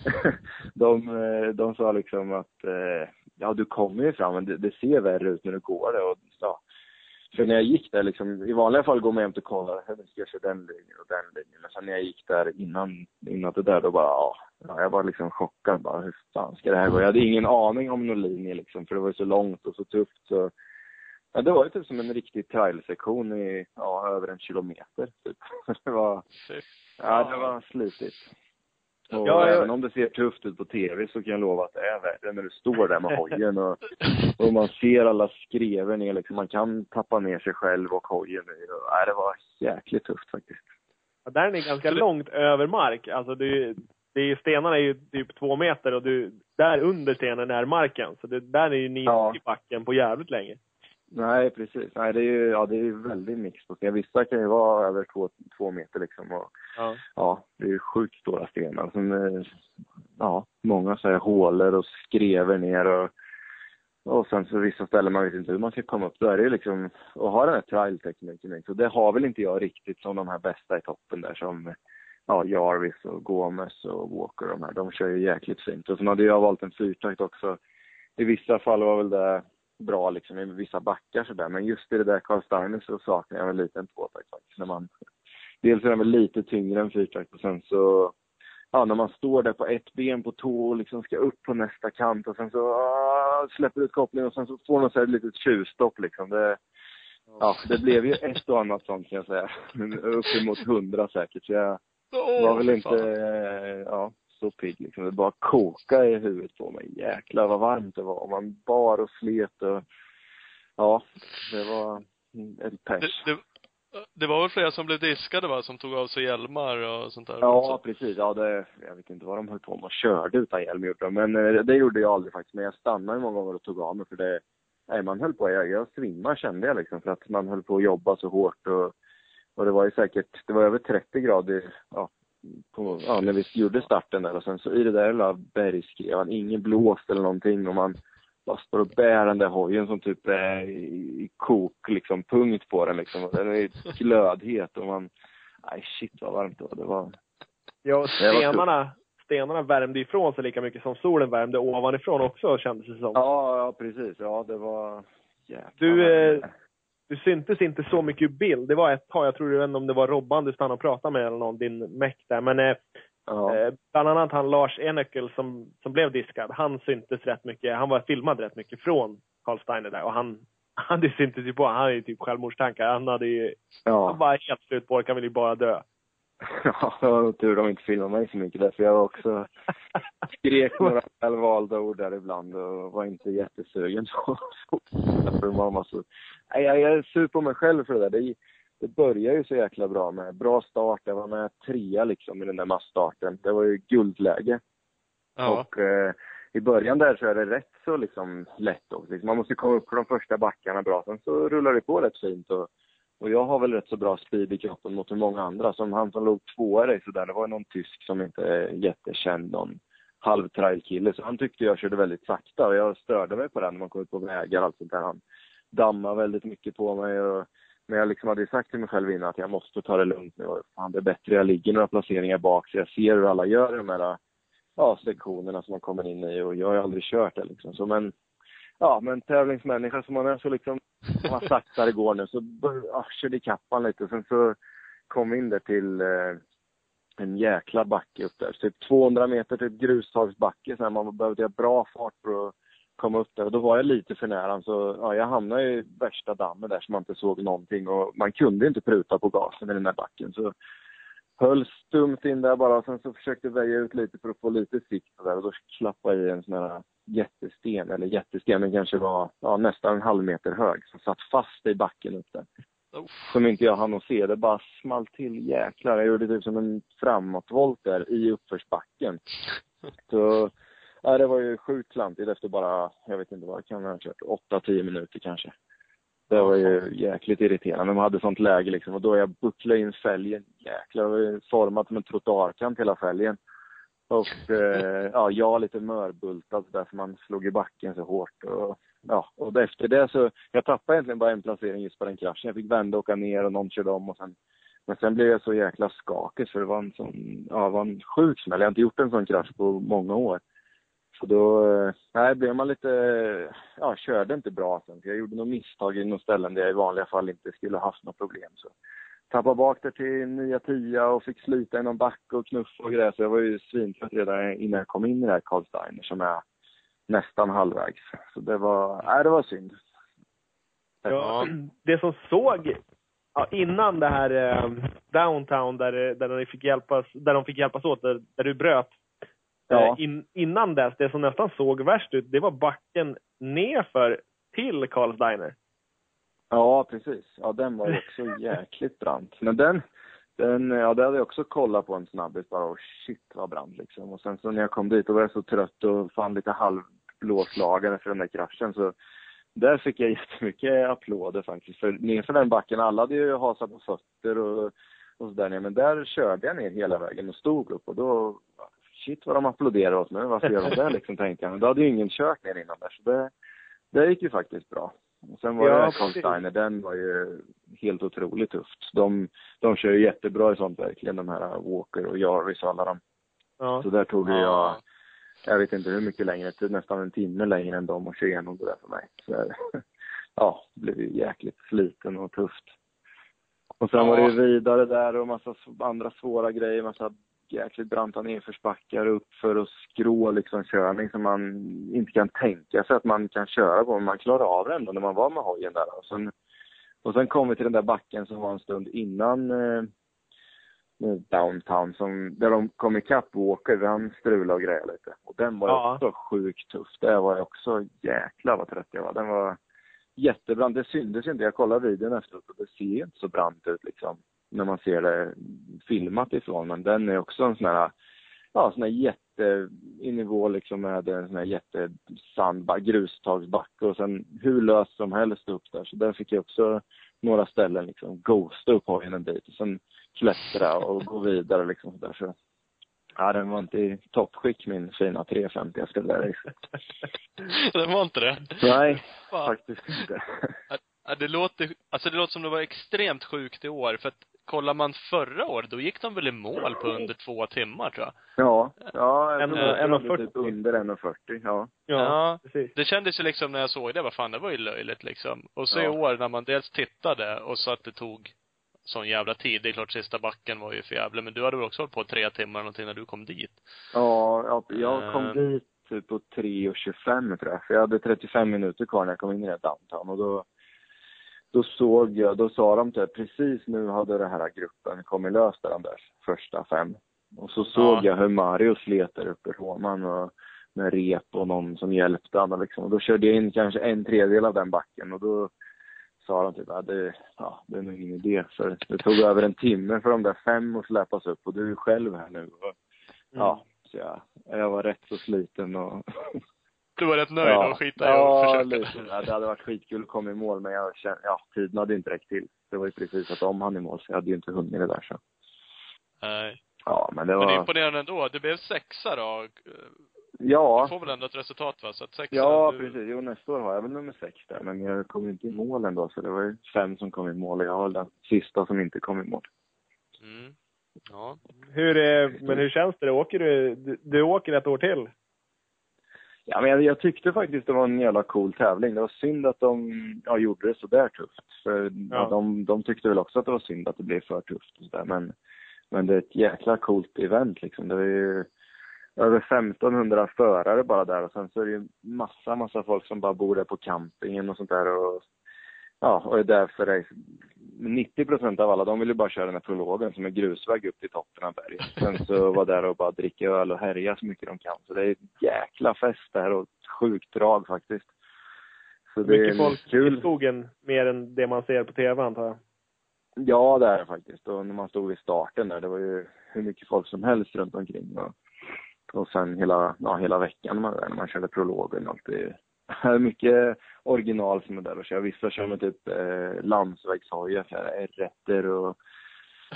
de, eh, de sa liksom att, eh, ja du kommer ju fram men det, det ser värre ut när du går det. Och, ja, för när jag gick där liksom, i vanliga fall går man hem och kollar, hur ska jag köra den linjen och den linjen. Men sen när jag gick där innan, innan det där, då bara, ja, jag var liksom chockad bara, hur fan ska det här gå? Jag hade ingen aning om någon linje liksom, för det var så långt och så tufft så. Ja, det var ju typ som en riktig trailsektion i, ja, över en kilometer typ. Det var, ja, det var slitigt. Och Ja, jag- även om det ser tufft ut på tv så kan jag lova att det är värre när du står där med hojen och, och man ser alla skrever ner liksom. Man kan tappa ner sig själv och hojen i. Nej, det var jäkligt tufft faktiskt. Ja, där är ni ganska långt över mark. Alltså det, det är ju, stenarna är ju typ två meter och du, där under stenen är marken. Så det, där är ju ni Ja. i backen på jävligt länge. Nej, precis. Nej, det är ju, ja, det är väldigt mix på sten. Vissa kan ju vara över två, två meter liksom. Och, Ja. ja, det är ju sjukt stora stenar. Som, eh, ja, många så här hålor och skrever ner och, och sen så vissa ställen man vet inte hur man ska komma upp. Då är det ju liksom, och ha den här trial-tekniken. Så det har väl inte jag riktigt som de här bästa i toppen där som ja, Jarvis och Gomes och Walker och de här. De kör ju jäkligt fint. Och sen hade jag valt en fyrtakt också. I vissa fall var väl det bra liksom i vissa backar sådär. Men just i det där Carl Steiner så saknar jag väl lite en tvåtakt faktiskt. När man, dels är den väl lite tyngre än fyrtakt och sen så, ja när man står där på ett ben på tå och liksom ska upp på nästa kant och sen så ah, släpper ut kopplingen och sen så får man så här ett litet tjuvstopp liksom. Det, ja, det blev ju ett och annat sånt kan jag säga. Uppemot hundra säkert. Så jag Åh, var väl inte, fan. ja, så pigg liksom. Det bara koka i huvudet på mig. Jäklar vad varmt det var. Man bar och slet och, ja, det var en Det, pers. det, det var väl flera som blev diskade va, som tog av sig hjälmar och sånt där? Ja, precis. Ja, det, jag vet inte vad de höll på med och körde utan hjälm gjorde de. Men eh, det gjorde jag aldrig faktiskt. Men jag stannade många gånger och tog av mig för det, nej man höll på, jag, jag svimmade kände jag liksom för att man höll på att jobba så hårt och, och det var ju säkert, det var över 30 grader, ja, på, ja, när vi gjorde starten där och sen så i det där lilla bergskrevan, ingen blåst eller någonting och man bara står och bär den där hojen som typ är i, i kok liksom, punkt på den liksom. Och den är glödhet och man, nej shit vad varmt det var. Det var Ja, stenarna, stenarna värmde ifrån sig lika mycket som solen värmde ovanifrån också kändes det som. Ja, ja precis. Ja, det var jävlar. Du, eh, Du syntes inte så mycket i bild. Det var ett tag, jag tror jag inte om det var Robban du stannade och pratade med eller någon, din meck där. Men eh, ja. eh, bland annat han Lars Enekel som, som blev diskad, han syntes rätt mycket. Han var filmad rätt mycket från Carl Steiner där och han, han det syntes ju på Han hade ju typ självmordstankar. Han hade ju, han ja. var helt slut på han ville ju bara dö. Ja, det var tur de inte filmade mig så mycket där, för jag var också skrek några välvalda ord där ibland och var inte jättesugen på att så. Nej, jag, jag är sur på mig själv för det där. Det, det började ju så jäkla bra med bra start. Jag var med trea liksom i den där massstarten. Det var ju guldläge. Ja. Och eh, i början där så är det rätt så liksom lätt också. Liksom, man måste komma upp på de första backarna bra. Sen så rullar det på rätt fint. Och, och jag har väl rätt så bra speed i kroppen mot hur många andra. Som han som låg tvåa i där, det var någon tysk som inte är jättekänd, någon halv kille Så han tyckte jag körde väldigt sakta och jag störde mig på den när man kom ut på vägar och allt sånt där. Han damma väldigt mycket på mig och men jag liksom hade ju sagt till mig själv innan att jag måste ta det lugnt nu. Och Fan, det är bättre jag ligger några placeringar bak så jag ser hur alla gör de här ja, sektionerna som man kommer in i och jag har ju aldrig kört det liksom. Så men, ja, men tävlingsmänniska som man är så liksom, om man saktare går nu så ja, körde ikapp man lite. Sen så kom vi in där till eh, en jäkla backe upp där. Typ 200 meter typ grustagsbacke. Så här, man behövde ha bra fart för att komma upp där. Och då var jag lite för nära. Så ja, jag hamnade i värsta dammen där så man inte såg någonting. Och man kunde inte pruta på gasen i den där backen. Så höll stumt in där bara. Sen så försökte jag väja ut lite för att få lite sikt där. Och då klappade jag i en sån här jättesten. Eller jättesten, den kanske var ja, nästan en halv meter hög. Som satt fast i backen upp där som inte jag hann att se. Det bara small till jäklar. Jag gjorde typ som en framåtvolt där i uppförsbacken. Så, ja, det var ju sjukt klantigt efter bara, jag vet inte vad det kan ha kört, 8-10 minuter kanske. Det var ju jäkligt irriterande. Man hade sånt läge liksom och då jag bucklade in fälgen. Jäklar, det var ju format som en trottoarkant hela fälgen. Och eh, ja, jag lite mörbultad så därför man slog i backen så hårt. Och, ja, och efter det så, jag tappade egentligen bara en placering just på den kraschen. Jag fick vända och åka ner och någon körde om och sen men sen blev jag så jäkla skakig för det var en sån, ja, var en sjuk smäll. Jag har inte gjort en sån krasch på många år. Så då, eh, nej, blev man lite, eh, ja, körde inte bra sen. Jag gjorde något misstag i några ställen där jag i vanliga fall inte skulle haft något problem. Så tappade bak det till nya tia och fick slita i någon backe och knuffa och grejer. Så jag var ju svintrött redan innan jag kom in i det här Carl Steiner som är nästan halvvägs. Så det var, nej det var synd. Ja, det som såg ja, innan det här eh, downtown där, där, de fick hjälpas, där de fick hjälpas åt, där, där du bröt. Ja. Eh, in, innan dess, det som nästan såg värst ut, det var backen nerför till Carls Diner. Ja, precis. Ja, den var ju också jäkligt brant. Men den, den, ja det hade jag också kollat på en snabbis bara och shit vad brant liksom. Och sen så när jag kom dit då var jag så trött och fann lite halvblåslagare för den där kraschen så där fick jag jättemycket applåder faktiskt. För nerför den backen, alla hade ju hasat på fötter och, och sådär ner. Men där körde jag ner hela vägen och stod upp och då, shit vad de applåderar åt mig. Varför gör de det liksom, tänkte jag. Men då hade ju ingen kört ner innan där. Så det, det gick ju faktiskt bra. Och sen var Ja, det. Carl Steiner, den var ju helt otroligt tufft. De, de kör ju jättebra i sånt verkligen, de här Walker och Jarvis och alla de. Ja. Så där tog ju jag, Ja. jag vet inte hur mycket längre, typ nästan en timme längre än dem att köra igenom det där för mig. Så, ja, det blev ju jäkligt sliten och tufft. Och sen var det ju vidare där och massa andra svåra grejer, massa jäkligt branta nedförsbackar uppför och skrå liksom körning som man inte kan tänka sig att man kan köra på, men man klarar av det ändå när man var med hojen där. Och sen, och sen kom vi till den där backen som var en stund innan eh, med downtown, som, där de kom ikapp Walker, han strulade och grejade lite. Och den var Ja. också sjukt tuff. Det var ju också, jäklar vad trött jag var. Den var jättebrant. Det syntes inte. Jag kollade videon efteråt och det ser inte så brant ut liksom. När man ser det filmat ifrån. Men den är också en sån här, ja sån här jätte, i nivå liksom med en sån här jättesandback, grustagsbacke och sen hur löst som helst upp där. Så där fick jag också några ställen liksom ghosta upp hojen en bit och sen klättra och gå vidare liksom sådär. Så, ja, den var inte i toppskick min fina 350 jag skulle lära det var inte det? Nej, Fan. faktiskt inte. Ja, det låter, alltså det låter som det var extremt sjukt i år, för att kollar man förra året, då gick de väl i mål på under två timmar tror jag. Ja, ja, En- en och var typ 40. under 1,40. Ja. Ja, Ja. precis. Det kändes ju liksom när jag såg det, vad fan det var ju löjligt liksom. Och så i Ja. år när man dels tittade och så att det tog sån jävla tid. Det är klart sista backen var ju för jävla, men du hade väl också hållit på tre timmar någonting när du kom dit? Ja, ja, jag kom Eh. dit typ på 3.25 tror jag. För jag hade 35 minuter kvar när jag kom in i det downtown och då, då såg jag, då sa de typ precis nu hade den här gruppen kommit lös där de där första fem. Och så såg Ja. jag hur där uppe i Roman och med rep och någon som hjälpte honom liksom. Och då körde jag in kanske en tredjedel av den backen och då sa de typ att det, ja, det är nog ingen idé för det tog över en timme för de där fem att släpas upp och du är själv här nu. Och, Ja, så jag, jag var rätt så sliten och... Du var rätt nöjd ja, och skita i ja, att försöka? lite. Ja, det hade varit skitkul att komma i mål men jag kände, ja, tiden hade inte räckt till. Det var ju precis att de hann i mål så jag hade ju inte hunnit det där så. Nej. Ja, men det Men det är var... imponerande ändå. Du blev sexa då. Ja. Du får väl ändå ett resultat va? Så att sexa, Ja, du... precis. Jo, nästa år har jag väl nummer sex där, men jag kom inte i mål ändå, så det var ju fem som kom i mål och jag var den sista som inte kom i mål. Mm. Ja. Hur, eh, men hur känns det? Åker du, du, du åker ett år till? Ja, men jag, tyckte faktiskt det var en jävla cool tävling. Det var synd att de ja, gjorde det så där tufft. För Ja. de, de tyckte väl också att det var synd att det blev för tufft och där. Men, men det är ett jäkla coolt event liksom. Det är ju över 1500 förare bara där och sen så är det ju massa, massa folk som bara bor där på campingen och sånt där och ja, och är där för. 90 procent av alla, de vill ju bara köra den här prologen som är grusväg upp till toppen av berget. Sen så vara där och bara dricka öl och härja så mycket de kan. Så det är ett jäkla fest där och ett sjukt drag faktiskt. Så det Mycket är folk kul. i skogen, mer än det man ser på tv antar jag. Ja, det är det faktiskt. Och när man stod vid starten där, det var ju hur mycket folk som helst runt omkring. Och, och sen hela, ja, hela veckan man, när man körde prologen. och Allt det är mycket original som är där och kör. Vissa kör med typ eh, landsvägshojar, R1 och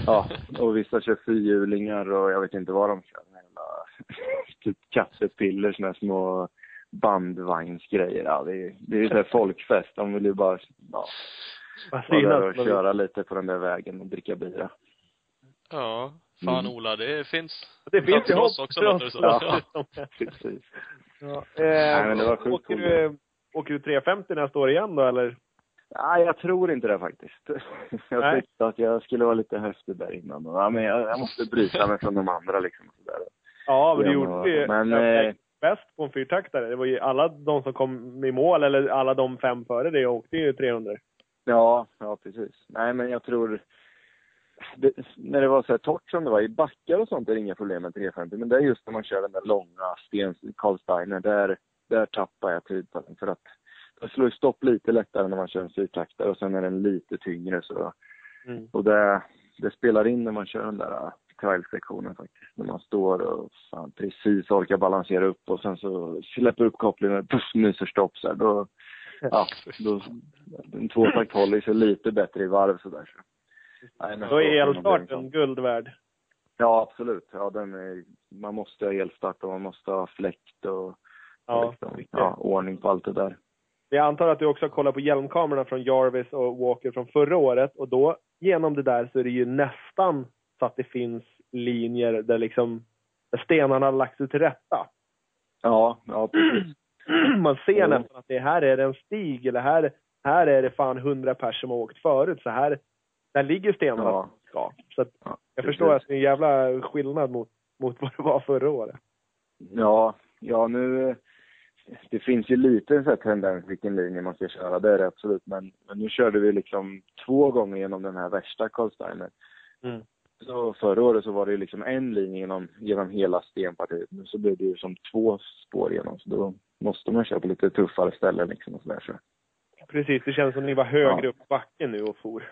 ja, och vissa kör fyrhjulingar och jag vet inte vad de kör. Jävla typ kaffepiller, såna här små bandvagnsgrejer. Ja, det är, det är ju så här folkfest. De vill ju bara, ja, vara där och köra lite på den där vägen och dricka bira. Ja. Fan Mm. Ola, det finns Det finns ju hopp också, Ja. dessutom. Precis. Ja. Nej, men det var Eh, sjukt åker, du, åker du 350 nästa år igen då eller? Nej, jag tror inte det faktiskt. Jag Nej. tyckte att jag skulle vara lite häftig där innan. Ja, men jag, jag måste bryta mig från de andra liksom. och Sådär. Ja, men du gjorde det ju Men, eh, bäst på en fyrtaktare. Det var ju alla de som kom i mål, eller alla de fem före det åkte ju 300. Ja, ja precis. Nej, men jag tror... Det, när det var så här torrt som det var i backar och sånt är det inga problem med 350. Men det är just när man kör den där långa Stens, Karl Steiner, där, där tappar jag tid på den. För att det slår stopp lite lättare när man kör en fyrtaktare och sen är den lite tyngre så. Mm. Och det, det spelar in när man kör den där äh, trial-sektionen faktiskt. När man står och fan, precis orkar balansera upp och sen så släpper upp kopplingen och puff, nyser stopp så här. Då, ja, då, en tvåtakt håller sig lite bättre i varv sådär. Så. Nej, men Då är så- elstarten guld värd. Ja, absolut. Ja, den är, man måste ha elstart och man måste ha fläkt och Ja, liksom, ja, ordning på allt det där. Jag antar att du också har kollat på hjälmkamerorna från Jarvis och Walker från förra året och då genom det där så är det ju nästan så att det finns linjer där liksom där stenarna har lagt sig till rätta. Ja, ja precis. Man ser Jo. nästan att det här är en stig eller här, här är det fan hundra pers som har åkt förut. Så här, där ligger stenarna Ja. ska. Så att Ja, jag förstår att det är en jävla skillnad mot, mot vad det var förra året. Ja, ja nu... Det finns ju lite sån här tendens vilken linje man ska köra, det är det absolut. Men, men nu körde vi liksom två gånger genom den här värsta Karlsteiner. Mm. Så förra året så var det ju liksom en linje genom, genom hela stenpartiet. Nu så blev det ju som två spår igenom. Så då måste man köra på lite tuffare ställen liksom och sådär. Så. Precis, det känns som ni var högre Ja. upp backen nu och for.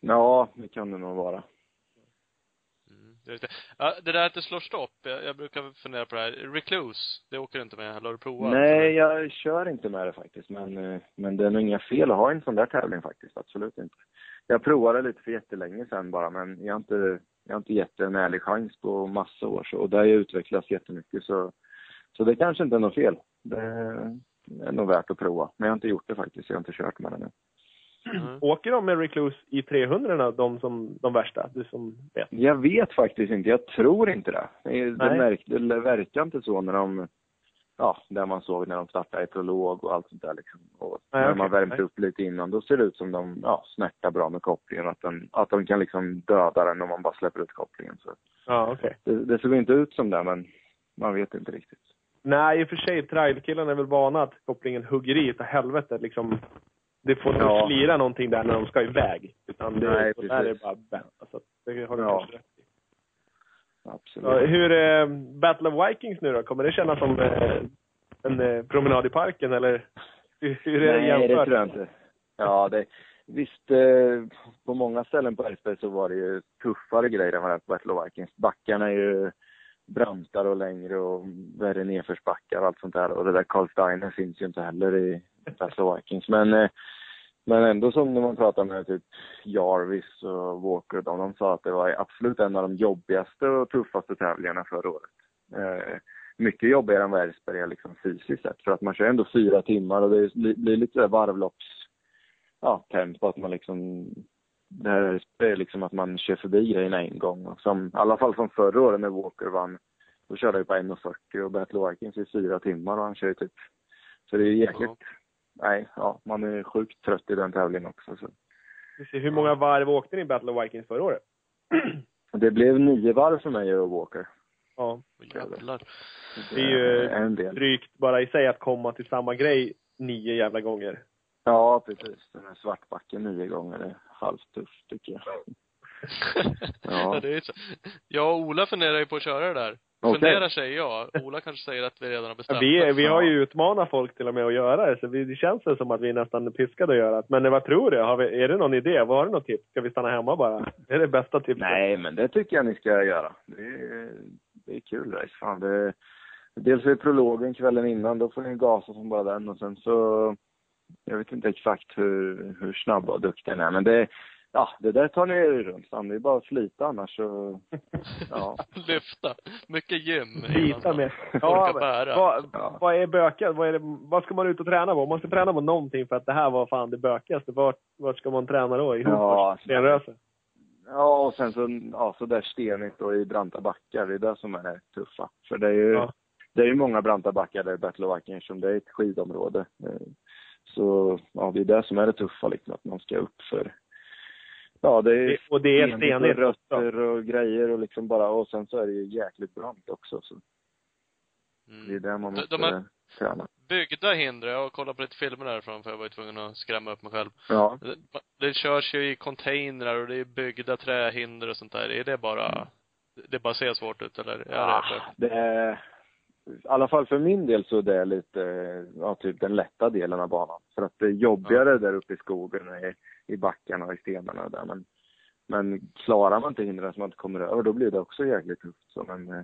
Ja, det kan det nog vara. Det, ja, det där att det slår stopp, jag, jag brukar fundera på det här. Recluse, det åker du inte med, eller har du provat? Nej, jag kör inte med det faktiskt. Men, eh, men det är nog inga fel att ha en sån där tävling faktiskt. Absolut inte. Jag provade lite för jättelänge sedan bara, men jag har inte, jag har inte gett det en ärlig chans på massa år. Så, och det har ju utvecklats jättemycket. Så, så det kanske inte är något fel. Det är nog värt att prova. Men jag har inte gjort det faktiskt. Jag har inte kört med det nu. Mm. Åker de med Recluse i 300 de som de värsta? Du som vet. Jag vet faktiskt inte. Jag tror inte det. Det, märk, det verkar inte så när de, ja, där man såg när de startade i prolog och allt sånt där liksom. Och Nej, när okej. man värmt Nej. upp lite innan, då ser det ut som de, ja, snärtar bra med kopplingen. Att, den, att de kan liksom döda den om man bara släpper ut kopplingen. Så Ja, okej. det, det såg inte ut som det, men man vet inte riktigt. Nej, i och för sig, trailkillarna är väl vana att kopplingen hugger i utav helvete. Liksom, det får inte Ja. slira någonting där när de ska iväg. Utan det, Nej, så där är det precis. bara bänt. Alltså, det har du Ja. kanske rätt i. Absolut. Ja, hur är Battle of Vikings nu då? Kommer det kännas som eh, en eh, promenad i parken eller hur, hur är det Nej, det tror jag inte. Ja, det, visst, eh, på många ställen på Älvsberg så var det ju tuffare grejer än vad det på Battle of Vikings. Backarna är ju brantare och längre och värre nedförsbackar och allt sånt där. Och det där Karl Steiner finns ju inte heller i Battle of Vikings. Men, eh, men ändå som när man pratar med typ Jarvis och Walker de, de sa att det var absolut en av de jobbigaste och tuffaste tävlingarna förra året. Eh, mycket jobbigare än vad är liksom fysiskt sett. För att man kör ändå fyra timmar och det blir lite där varvlopps, ja, tempo att man liksom, det här är liksom att man kör förbi grejerna en gång. Och som, I alla fall från förra året när Walker vann, då körde jag på 1.40 och Battle Vikings i fyra timmar och han kör ju typ, så det är jäkligt, Ja nej, ja, man är sjukt trött i den tävlingen också. Så. Hur många varv åkte ni i Battle of Vikings förra året? Det blev nio varv för mig och Walker. ja, Jävlar. Det är ju en del. drygt bara i sig att komma till samma grej nio jävla gånger. Ja, precis. Den här svartbacken nio gånger är halvt tufft tycker jag. Ja. ja, det är så. Jag och Ola funderar ju på att köra det där. Okej. Funderar säger jag. Ola kanske säger att vi redan har bestämt vi, det. vi har ju utmanat folk till och med att göra det, så vi, det känns väl som att vi är nästan piskade att göra det. Men vad tror du? Har vi, är det någon idé? Har du något tips? Ska vi stanna hemma bara? Det är det bästa tipset. Nej, men det tycker jag ni ska göra. Det är, det är kul race. Fan, det, dels är det prologen kvällen innan, då får ni gasa som bara den och sen så, jag vet inte exakt hur, hur snabb och duktig den är, men det, ja, det där tar ni er runt. Fan, det är bara att slita annars så, ja. Lyfta. Mycket gym. Slita med. Ja, bära. vad, Ja. vad är bökigt? Vad, är det, vad ska man ut och träna på? Om man ska träna på någonting för att det här var fan det bökigaste, vart, vart ska man träna då? I Ja, Hofors? Stenröse? Ja, och sen så, ja, så där stenigt och i branta backar. Det är det som är det tuffa. För det är ju, Ja. det är ju många branta backar där i Battle of Vikings som det är ett skidområde. Eh, Så, ja, det är det som är det tuffa liksom, att man ska upp för, ja, det är Det- Och det är stenigt rötter och grejer och liksom bara, och sen så är det ju jäkligt brant också. Så det är Mm. där man måste de har- träna. Byggda hinder. Jag har kollat på lite filmer därifrån för jag var ju tvungen att skrämma upp mig själv. Ja. Det, det körs ju i containrar och det är byggda trähinder och sånt där. Är det bara, det bara ser svårt ut eller? Är det Ah, det är, i alla fall för min del så det är lite, ja typ den lätta delen av banan. För att det är jobbigare där uppe i skogen, i, i backarna och i stenarna där. Men, men klarar man inte hindren som man inte kommer över, då blir det också jäkligt tufft. Så men, eh,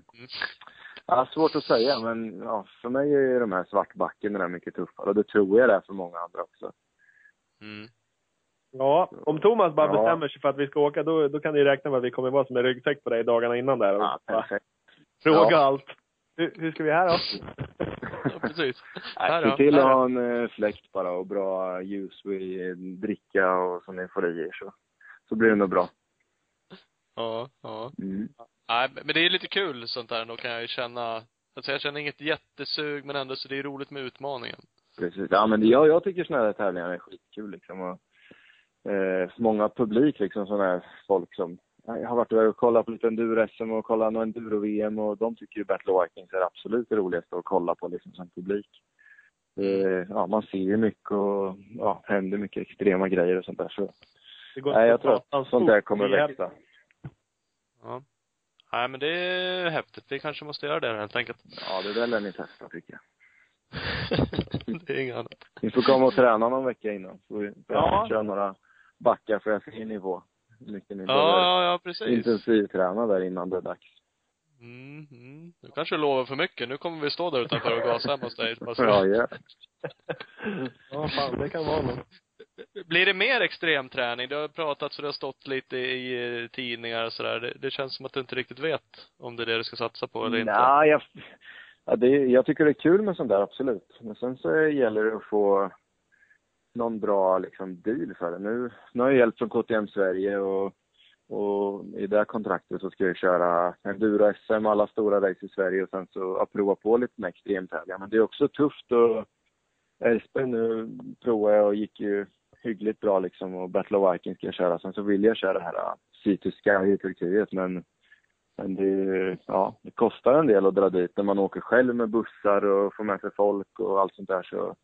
ja, svårt att säga, men ja, för mig är de här svartbacken där mycket tuffare. Och det tror jag det är för många andra också. Mm. Ja, om Thomas bara Ja. bestämmer sig för att vi ska åka, då, då kan ni räkna med att vi kommer vara som en ryggsäck på dig dagarna innan där. Och Ja, perfekt. fråga Ja. allt. Hur, hur ska vi här då? Ja, precis. Här då. se till att då. ha en eh, fläkt bara och bra ljus i dricka och som ni får i er så, så blir det nog bra. Ja, ja. Mm. Nej, men det är lite kul sånt där ändå kan jag ju känna. Alltså jag känner inget jättesug men ändå så det är roligt med utmaningen. Precis. Ja, men jag, jag tycker såna här tävlingar är skitkul liksom. Och, eh, många publik liksom, sådana här folk som jag har varit och kollat på lite enduro-SM och kollat någon enduro-VM och de tycker ju Battle of Vikings är absolut det roligaste att kolla på liksom som publik. Eh, ja, man ser ju mycket och ja, händer mycket extrema grejer och sånt där så. Det går Nej, jag tror att sånt där kommer Det är- växa. Ja. Nej men det är häftigt. Vi kanske måste göra det helt enkelt. Ja, det där lär ni testa tycker jag. det är inget annat. Ni får komma och träna någon vecka innan. Så vi Ja. köra några backar för jag ser nivå. Mycket ni Ja, ja, ja precis. intensivträna där innan det är dags. Mm, mm. Du kanske lovar för mycket. Nu kommer vi stå där utanför och gasa hemma hos dig. Så- Ja, ja. Ja, fan, det kan vara något. Blir det mer extremträning? Det har pratats och det har stått lite i tidningar och sådär. Det, det känns som att du inte riktigt vet om det är det du ska satsa på eller inte. Nej, jag, ja, det, jag tycker det är kul med sånt där, absolut. Men sen så gäller det att få någon bra liksom, deal för det. Nu, nu har jag hjälp från KTM Sverige och, och i det här kontraktet så ska jag köra enduro-SM, alla stora race i Sverige och sen så ja, prova på lite med extremtävlingar. Men det är också tufft och Elfsborg nu provar jag och gick ju hyggligt bra liksom och Battle of Vikings ska jag köra. Sen så vill jag köra det här uh, Sky i Turkiet men men det, ja, det kostar en del att dra dit när man åker själv med bussar och får med sig folk och allt sånt där så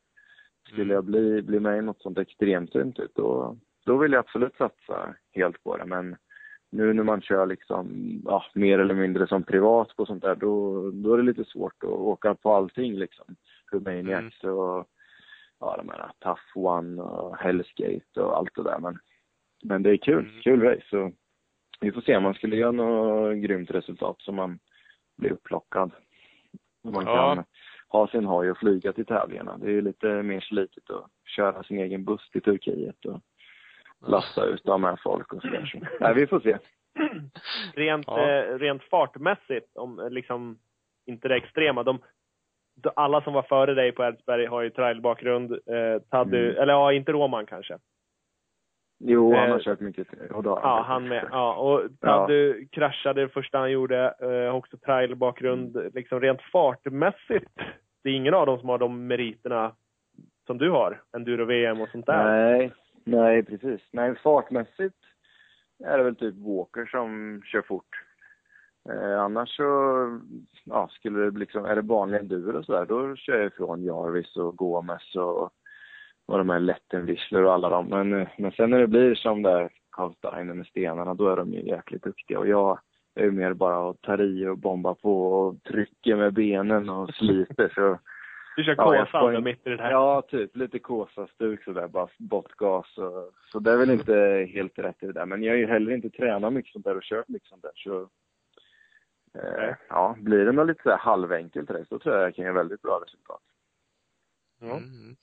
skulle Mm. jag bli, bli med i något sånt extremteam typ, då, då vill jag absolut satsa helt på det. Men nu när man kör liksom, ja, mer eller mindre som privat på sånt där, då, då är det lite svårt att åka på allting liksom. Humaniacs och ja, de här Tough One och Hell's Gate och allt det där. Men, men det är kul, Mm. kul race. Så vi får se om man skulle göra något grymt resultat så man blir upplockad. Man Ja. kan ha sin hoj och flyga till tävlingarna. Det är ju lite mer slitigt att köra sin egen buss till Turkiet och lasta ut och ha med folk och sådär. Så, nej, vi får se. Rent, Ja. eh, rent fartmässigt, om liksom, inte det extrema. De, alla som var före dig på Edsberg har ju trailbakgrund. Eh, Taddy, Mm. eller ja, inte Roman kanske. Jo, han har Eh, kört mycket. Då, Ja, han med. Ja, och Taddy kraschade det första han gjorde. Eh, också trailbakgrund. Mm. Liksom rent fartmässigt. Det är ingen av dem som har de meriterna som du har. Enduro-VM och sånt där. Nej, nej precis. Nej, fartmässigt är det väl typ Walker som kör fort. Eh, annars så, ja, skulle det liksom, är det vanlig enduro och sådär, då kör jag ifrån Jarvis och Gomes och, och de här Lettenwischler och alla dem. Men, eh, men sen när det blir som där Karlsteiner med stenarna, då är de ju jäkligt duktiga. Och jag är ju mer bara att ta i och bomba på och trycker med benen och sliter så Du kör Ja, jag Kåsan en- mitt i det här. Ja, typ. Lite Kåsa-stuk sådär, bara bortgas. Och, så det är väl inte helt rätt i det där. Men jag har ju heller inte tränat mycket sånt där och kört mycket sånt där. Så, eh, Nej. ja, blir det något lite så här halvenkelt race, då tror jag jag kan göra väldigt bra resultat. Ja. Mm.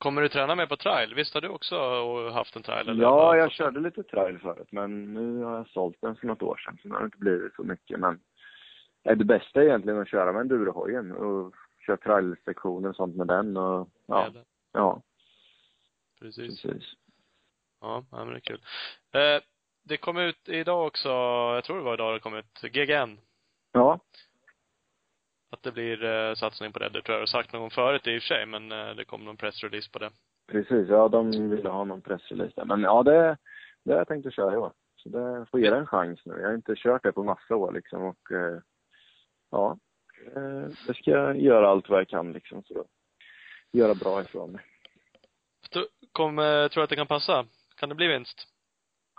Ko- Kommer du träna mer på trial? Visst har du också haft en trial? Eller Ja, jag körde lite trail förut, men nu har jag sålt den för något år sedan, så nu har det inte blivit så mycket. Men det bästa är egentligen att köra med endurohojen och köra trailsektioner och sånt med den och ja, ja, Precis. precis. Ja, ja, men det är kul. Eh, det kom ut idag också, jag tror det var idag det kom ut, GGN. Ja, Att det blir eh, satsning på det. Det tror jag har sagt någon förut i och för sig, men eh, det kom någon pressrelease på det. precis. Ja, de ville ha någon pressrelease där. Men ja, det, det har jag tänkt att köra i år. Så det får ge det en chans nu. Jag har inte kört det på massa år liksom och eh, ja, eh, det ska jag göra allt vad jag kan liksom för att göra bra ifrån mig. Tror, kom, eh, tror du att det kan passa? Kan det bli vinst?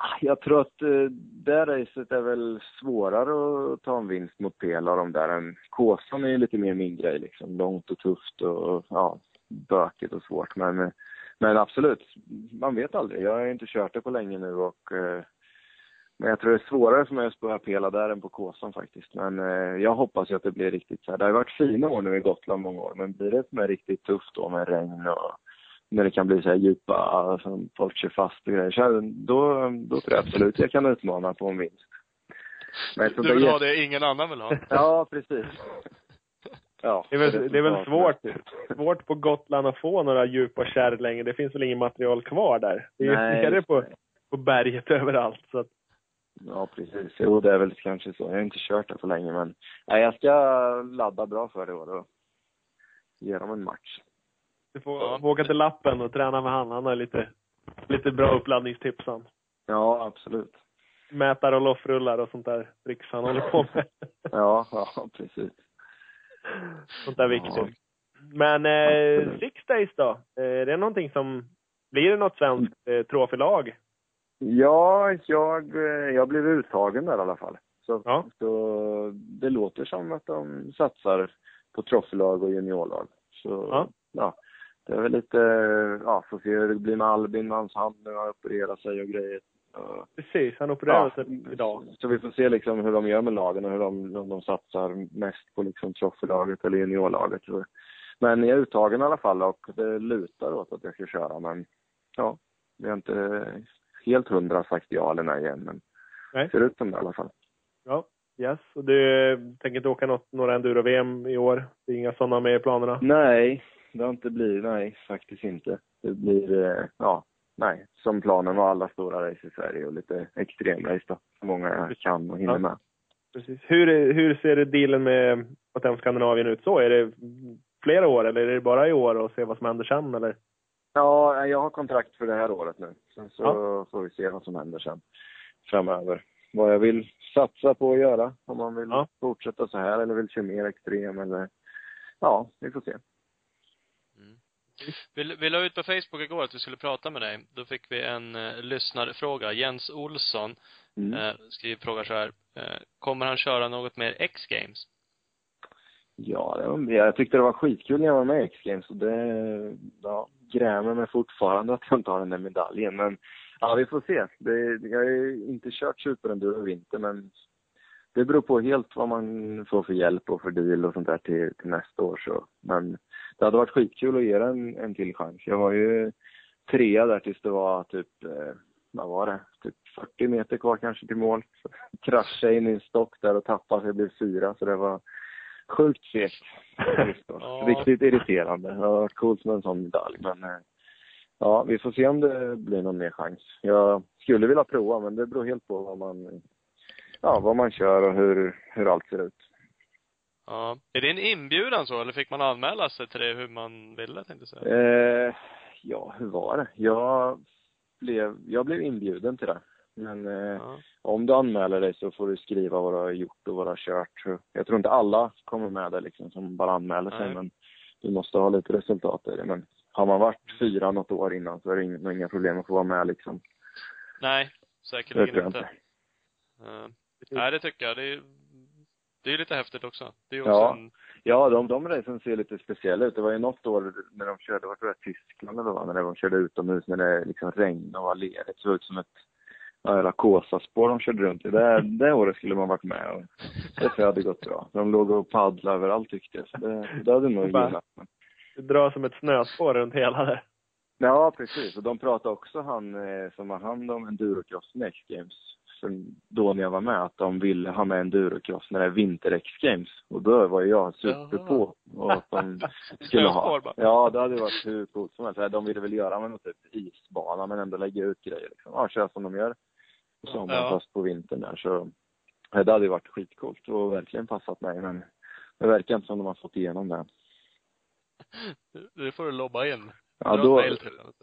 Ah, jag tror att eh, det racet är väl svårare att ta en vinst mot Pela och de där än Kåsan är ju lite mer min grej liksom. Långt och tufft och ja, bökigt och svårt. Men, eh, men absolut, man vet aldrig. Jag har inte kört det på länge nu och eh, men jag tror det är svårare för mig att spöa Pela där än på Kåsan faktiskt. Men eh, jag hoppas ju att det blir riktigt så här. Det har ju varit fina år nu i Gotland många år, men blir det som är riktigt tufft då med regn och när det kan bli så här djupa, som folk kör fast och grejer, så då, då tror jag absolut jag kan utmana på en vinst. Men Du vill ha det ingen annan vill ha? Ja, precis. Ja. Det är väl, det är väl svårt, svårt på Gotland att få några djupa kärr längre. Det finns väl inget material kvar där. Det är ju Nej, nere på, på berget överallt. Så att, Ja, precis. Jo, det är väl kanske så. Jag har inte kört det på länge, men nej, jag ska ladda bra för det år och ge dem en match. Du får, Ja. åka till lappen och träna med han. Han har lite, lite bra uppladdningstips han. Ja, absolut. Mätar och loffrullar och sånt där tricks han håller på med. Ja, ja, precis. sånt där Ja. viktigt. Men eh. Six Days då? Eh, är det någonting som, blir det något svenskt eh, trophylag? Ja, jag, eh, jag blev uttagen där i alla fall. Så, Ja. så det låter som att de satsar på trofélag och juniorlag. Så Ja. ja. Det är väl lite, ja, får se hur det blir med Albin, hans hand nu har opererat sig och grejer. Ja. Precis, han opererade sig idag. Så vi får se liksom hur de gör med lagen och hur de, om de satsar mest på liksom trofélaget eller juniorlaget. Men jag är uttagen i alla fall och det lutar åt att jag ska köra. Men ja, vi har inte helt hundra sagt ja eller nej än. Men Nej. det ser ut som det i alla fall. Ja, yes. Och du tänker inte åka något, några enduro-VM i år? Det är inga sådana med i planerna? Nej, det har inte blivit, nej faktiskt inte. Det blir, eh, ja, nej. Som planen var alla stora race i Sverige och lite extremrace då. Så många jag kan och hinner Ja. med. Precis. Hur, hur ser dealen med Hotell Skandinavien ut så? Är det flera år eller är det bara i år och se vad som händer sen eller? Ja, jag har kontrakt för det här året nu. Sen så Ja. får vi se vad som händer sen framöver. Vad jag vill satsa på att göra. Om man vill Ja. fortsätta så här eller vill köra mer extrem eller... Ja, vi får se. Vi, vi la ut på Facebook igår att vi skulle prata med dig. Då fick vi en eh, lyssnarfråga. Jens Olsson Mm. eh, skriver, frågar så här. Eh, kommer han köra något mer X-games? Ja, det var, jag tyckte det var skitkul när jag var med i X-Games och det ja, grämer mig fortfarande att jag inte har den där medaljen. Men ja, vi får se. Det, jag har inte kört superenduro i vinter men det beror på helt vad man får för hjälp och för deal och sånt där till, till nästa år så. Men det hade varit skitkul att ge den en till chans. Jag var ju trea där tills det var typ, eh, vad var det, typ 40 meter kvar kanske till mål. Kraschade in i en stock där och tappade så jag blev fyra så det var sjukt fegt. Ja. Riktigt irriterande. Det har varit coolt med en sån medalj men eh, ja, vi får se om det blir någon mer chans. Jag skulle vilja prova men det beror helt på vad man, ja, vad man kör och hur, hur allt ser ut. Ja. Är det en inbjudan så, eller fick man anmäla sig till det hur man ville, tänkte jag säga? Eh, ja, hur var det? Jag blev, jag blev inbjuden till det. Men eh, Ja. om du anmäler dig så får du skriva vad du har gjort och vad du har kört. Jag tror inte alla kommer med det liksom som bara anmäler sig Nej. men du måste ha lite resultat i det. Men har man varit fyra något år innan så är det inga, inga problem att få vara med liksom. Nej, säkerligen inte. inte. Uh, nej, det tycker jag. Det är, det är lite häftigt också. Det är ju också Ja. en, Ja, de, de racen ser lite speciella ut. Det var ju något år när de körde, var det, Tyskland eller vad, när de körde utomhus när det liksom regnade och var lerigt. Det såg ut som ett ja, jävla Kåsaspår de körde runt i. Det, det året skulle man varit med och det tror jag hade gått bra. De låg och paddlade överallt tyckte jag. Så det, det hade nog gillat. Men, Det drar som ett snöspår runt hela där. Ja, precis. Och de pratade också, han eh, som har hand om endurocross med X-games, för då när jag var med, att de ville ha med endurocross när det är vinter-X-games. Och då var jag superpå och att de skulle ha. Ja, det hade varit hur coolt som helst. De ville väl göra med något typ isbana, men ändå lägga ut grejer liksom. Ja, köra som de gör på sommaren Ja. fast på vintern där. Så det hade varit skitcoolt och verkligen passat mig, men det verkar inte som de har fått igenom det. Det får du lobba in. Ja, då,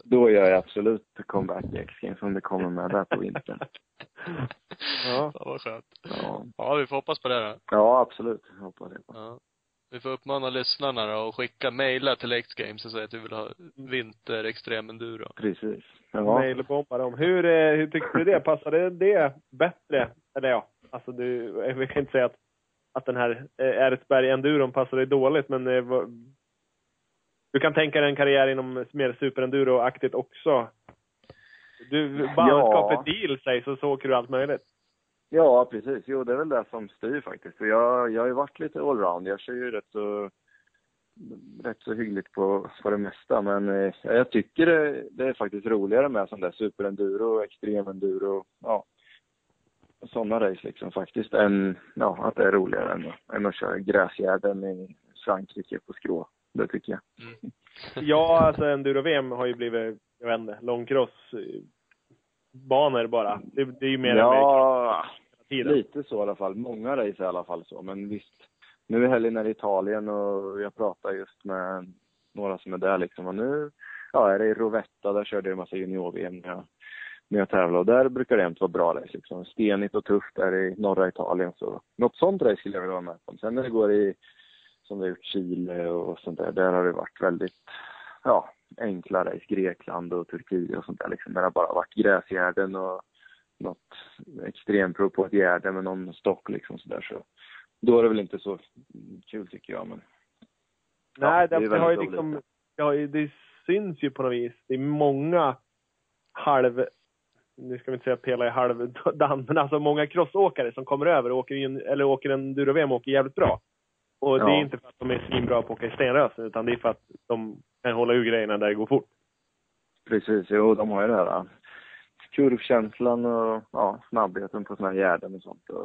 då gör jag absolut comeback i X-games om det kommer med där på vintern. Ja. Ja, vad skönt. Ja, Ja, vi får hoppas på det då. ja absolut. Jag hoppas det. Ja. Vi får uppmana lyssnarna då att skicka mejla till X Games och säga att vi vill ha vinter extrem enduro. Precis. Ja. Mailbomba dem. Hur, eh, hur tyckte du det? Passade det bättre? Eller ja, alltså du, jag vill inte säga att, att den här eh, Erzberg enduron passade dig dåligt, men eh, du kan tänka dig en karriär inom mer superenduro-aktigt också. Du, bananskapet deal sägs och så åker du allt möjligt. Ja, precis. Jo, det är väl det som styr faktiskt. För jag, jag har ju varit lite allround. Jag kör ju rätt så, rätt så hyggligt på, på det mesta. Men eh, jag tycker det, det är faktiskt roligare med sån där superenduro, extremenduro, ja. Sådana race liksom faktiskt. Än, ja, att det är roligare än, än att köra gräsgärden i Frankrike på skrå. Det tycker jag. Ja, alltså enduro-VM har ju blivit, jag vet inte, långcross eh, banor bara. Det, det är ju mer än Ja, tiden. Lite så i alla fall. Många race är i alla fall så. Men visst, nu i helgen är det Italien och jag pratar just med några som är där liksom. Och nu ja, är det i Rovetta, där körde jag en massa junior-VM när jag, när jag tävlade. Och där brukar det jämt vara bra race liksom. Stenigt och tufft där i norra Italien. Så något sånt race skulle jag vilja vara med på. Sen när det går i, som vi har gjort, Chile och sånt där. Där har det varit väldigt, ja, enkla race. Grekland och Turkiet och sånt där liksom. Det har bara varit gräsgärden och något extremprov på ett gärde med någon stock liksom sådär så. Då är det väl inte så kul tycker jag men. Nej, Ja, det, det har ju liksom, det, har det syns ju på något vis. Det är många halv, nu ska vi inte säga pela i halvdan, men alltså många crossåkare som kommer över och åker, in, eller åker en Duro-VM och åker jävligt bra. Och det är Ja. inte för att de är svinbra på att åka i stenrösen, utan det är för att de kan hålla ur grejerna där det går fort. Precis, jo de har ju det här äh, kurvkänslan och ja, snabbheten på såna här gärden och sånt. Och,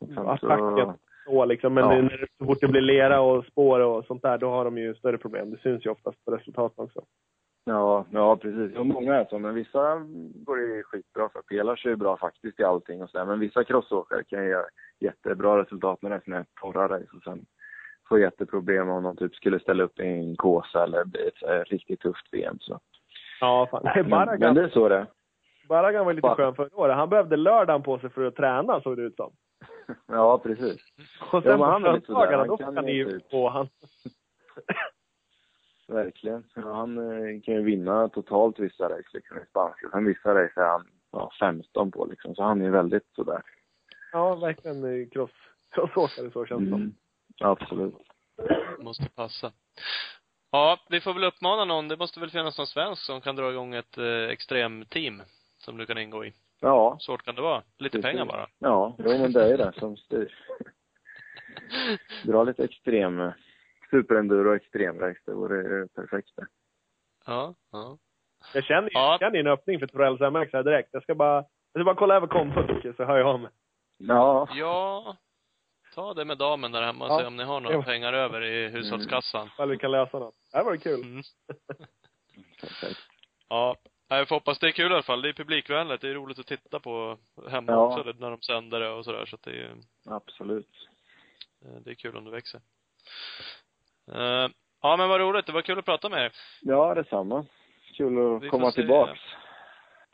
och sen Attacken. Så liksom. Men Ja. när så fort det blir lera och spår och sånt där, då har de ju större problem. Det syns ju oftast på resultaten också. Ja, ja precis. Och många är så, men vissa går det skitbra för. Kör ju bra faktiskt i allting och sådär. Men vissa crossåkare kan göra jättebra resultat är såna här torra race och sen få jätteproblem om de typ skulle ställa upp i en kåsa eller bli ett riktigt tufft VM så. Ja, fan. Men, men Baragan, det är så det är. Baragan var lite Fan. skön förra året. Han behövde lördagen på sig för att träna, såg det ut som. Ja, precis. Och sen men på är söndagarna, då kan ni ju ju typ- han. Verkligen. Ja, han eh, kan ju vinna totalt vissa race liksom i spanska. Sen vissa race är han ja, 15 på liksom. Så han är ju väldigt sådär. Ja, verkligen eh, cross, crossåkare så känns det som. Mm. Absolut. Måste passa. Ja, vi får väl uppmana någon. Det måste väl finnas någon svensk som kan dra igång ett eh, extremteam som du kan ingå i. Ja. Svårt kan det vara. Lite Precis. pengar bara. Ja, jo, men det är det som styr. Dra lite extrem, eh, superenduro och extremrace. Det vore perfekt det. Ja, ja. Jag känner Ja. jag känner en öppning för Torells MX här direkt. Jag ska bara, jag ska bara kolla över kontot så hör jag mig. Ja. Ja, ta det med damen där hemma och Ja. se om ni har några Ja. pengar över i hushållskassan. Ifall vi kan lösa något. Det här var det kul. Mm. Perfekt. Ja. Nej, Jag får hoppas det är kul i alla fall. Det är publikvänligt. Det är roligt att titta på hemma Ja. också, när de sänder det och sådär. Så att det är, Absolut. eh, det är kul om det växer. Eh, Ja, men vad roligt. Det var kul att prata med er. Ja, detsamma. Kul att Vi komma tillbaks.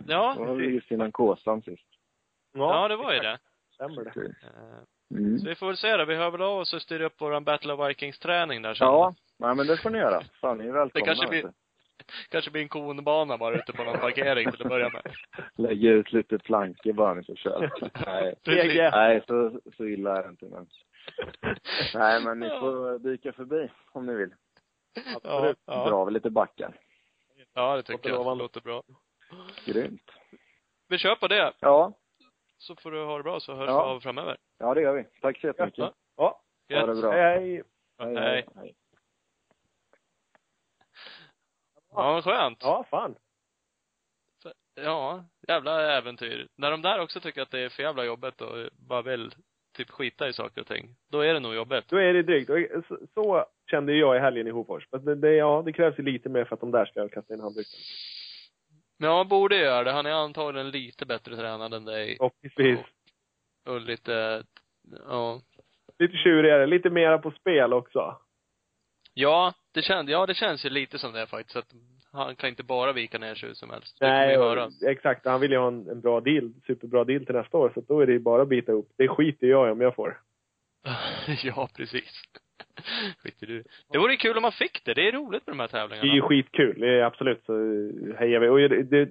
Ja, Det var just innan Kåsan sist. ja det var ju det. Stämmer det. Eh, Mm. Så vi får väl se då. Vi hör väl av oss och styr upp våran Battle of Vikings-träning där sen. Ja, nej, men det får ni göra. Fan, ni är välkomna. Det kanske blir- du. Kanske blir en konbana bara ute på någon parkering till att börja med. Lägga ut lite plankor bara ni får köra. nej, nej så, så illa är det inte. Men. Nej, men ni får dyka förbi om ni vill. Ja, ja. Dra väl lite backar. ja, det tycker Låter jag. lovande. Låter bra. Grymt. Vi kör på det. Ja, Så får du ha det bra så hörs Ja. vi av framöver. ja det gör vi. Tack så jättemycket. Ja. Ja, Ha det bra. hej hej. Hej. hej. Ja, men skönt. Ja, fan. Ja, jävla äventyr. När de där också tycker att det är för jävla jobbigt och bara vill typ skita i saker och ting, då är det nog jobbigt. Då är det drygt. Och Så, så kände jag i helgen i Hofors. Men det, det, ja, det krävs ju lite mer för att de där ska kasta in handduken. Men ja, borde göra det. Han är antagligen lite bättre tränad än dig. Förhoppningsvis. Och lite, ja. Lite tjurigare, lite mera på spel också. Ja, det känns, ja det känns ju lite som det faktiskt. Att han kan inte bara vika ner sig hur som helst. Nej, och, exakt. Han vill ju ha en, en bra deal, superbra deal till nästa år. Så då är det ju bara att bita ihop. Det skiter jag i om jag får. ja, precis. Skiter du Det vore kul om man fick det. Det är roligt med de här Det är tävlingarna. ju skitkul. Det är absolut så hejar vi. Och det, det,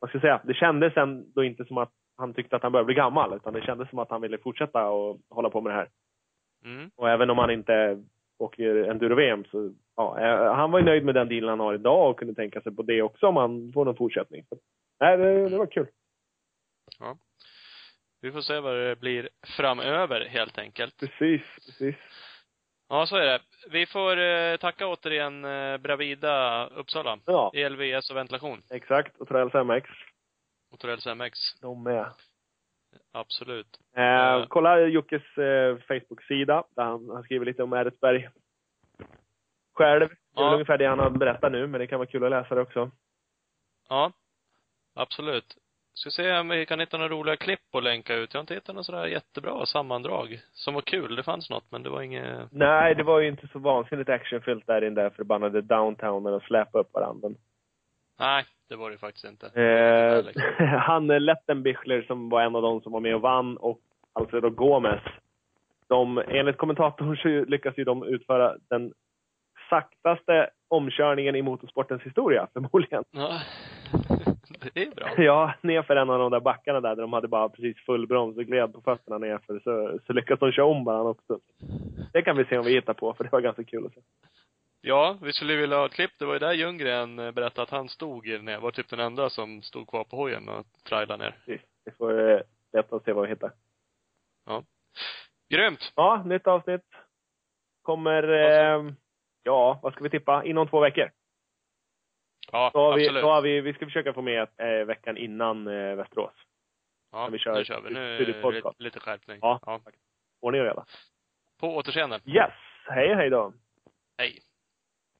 vad ska jag säga? Det kändes ändå inte som att han tyckte att han började bli gammal. Utan det kändes som att han ville fortsätta och hålla på med det här. Mm. Och även om han inte åker enduro-VM så, ja, eh, han var ju nöjd med den dealen han har idag och kunde tänka sig på det också om han får någon fortsättning. Så, nej, det, det var kul. Vi får se vad det blir framöver, helt enkelt. Precis, precis. Ja, så är det. Vi får eh, tacka återigen eh, Bravida Uppsala. Ja, ELVS och ventilation. exakt. Och Torells MX. Och Torells MX. De med. Absolut. Eh, kolla Jockes eh, Facebook-sida där han, han skriver lite om Edsberg själv. Det är Ja. ungefär det han har berättat nu, men det kan vara kul att läsa det också. Ja. Absolut. Ska se om vi kan hitta några roliga klipp och länka ut. Jag har inte hittat något sådär jättebra sammandrag. Som var kul. Det fanns något, men det var inget... Nej, det var ju inte så vansinnigt actionfyllt där i den där förbannade downtownen och släpa upp varandra. Nej, det var det faktiskt inte. Eh, han Lettenbichler som var en av de som var med och vann och Alfredo Gomez. De, enligt kommentatorn så lyckas ju de utföra den saktaste omkörningen i motorsportens historia, förmodligen. Ja. Det är bra. Ja, nerför en av de där backarna där, där de hade bara precis full broms och gled på fötterna nerför, så, så lyckas de köra om varandra också. Det kan vi se om vi hittar på, för det var ganska kul att se. Ja, vi skulle vilja ha ett klipp. Det var ju där Ljunggren eh, berättade att han stod i ner. Var typ den enda som stod kvar på hojen och trailade ner. Precis. Vi får eh, leta och se vad vi hittar. Grymt! Ja, nytt avsnitt. Kommer, eh, ja, vad ska vi tippa? Inom två veckor. Ja, Då har vi, absolut. då har vi, vi ska försöka få med eh, veckan innan eh, Västerås. ja, vi kör nu kör vi. Nu lite, lite skärpning. Ja. ja. Ordning och reda. På återseende. Yes! Hej, hej då! Hej.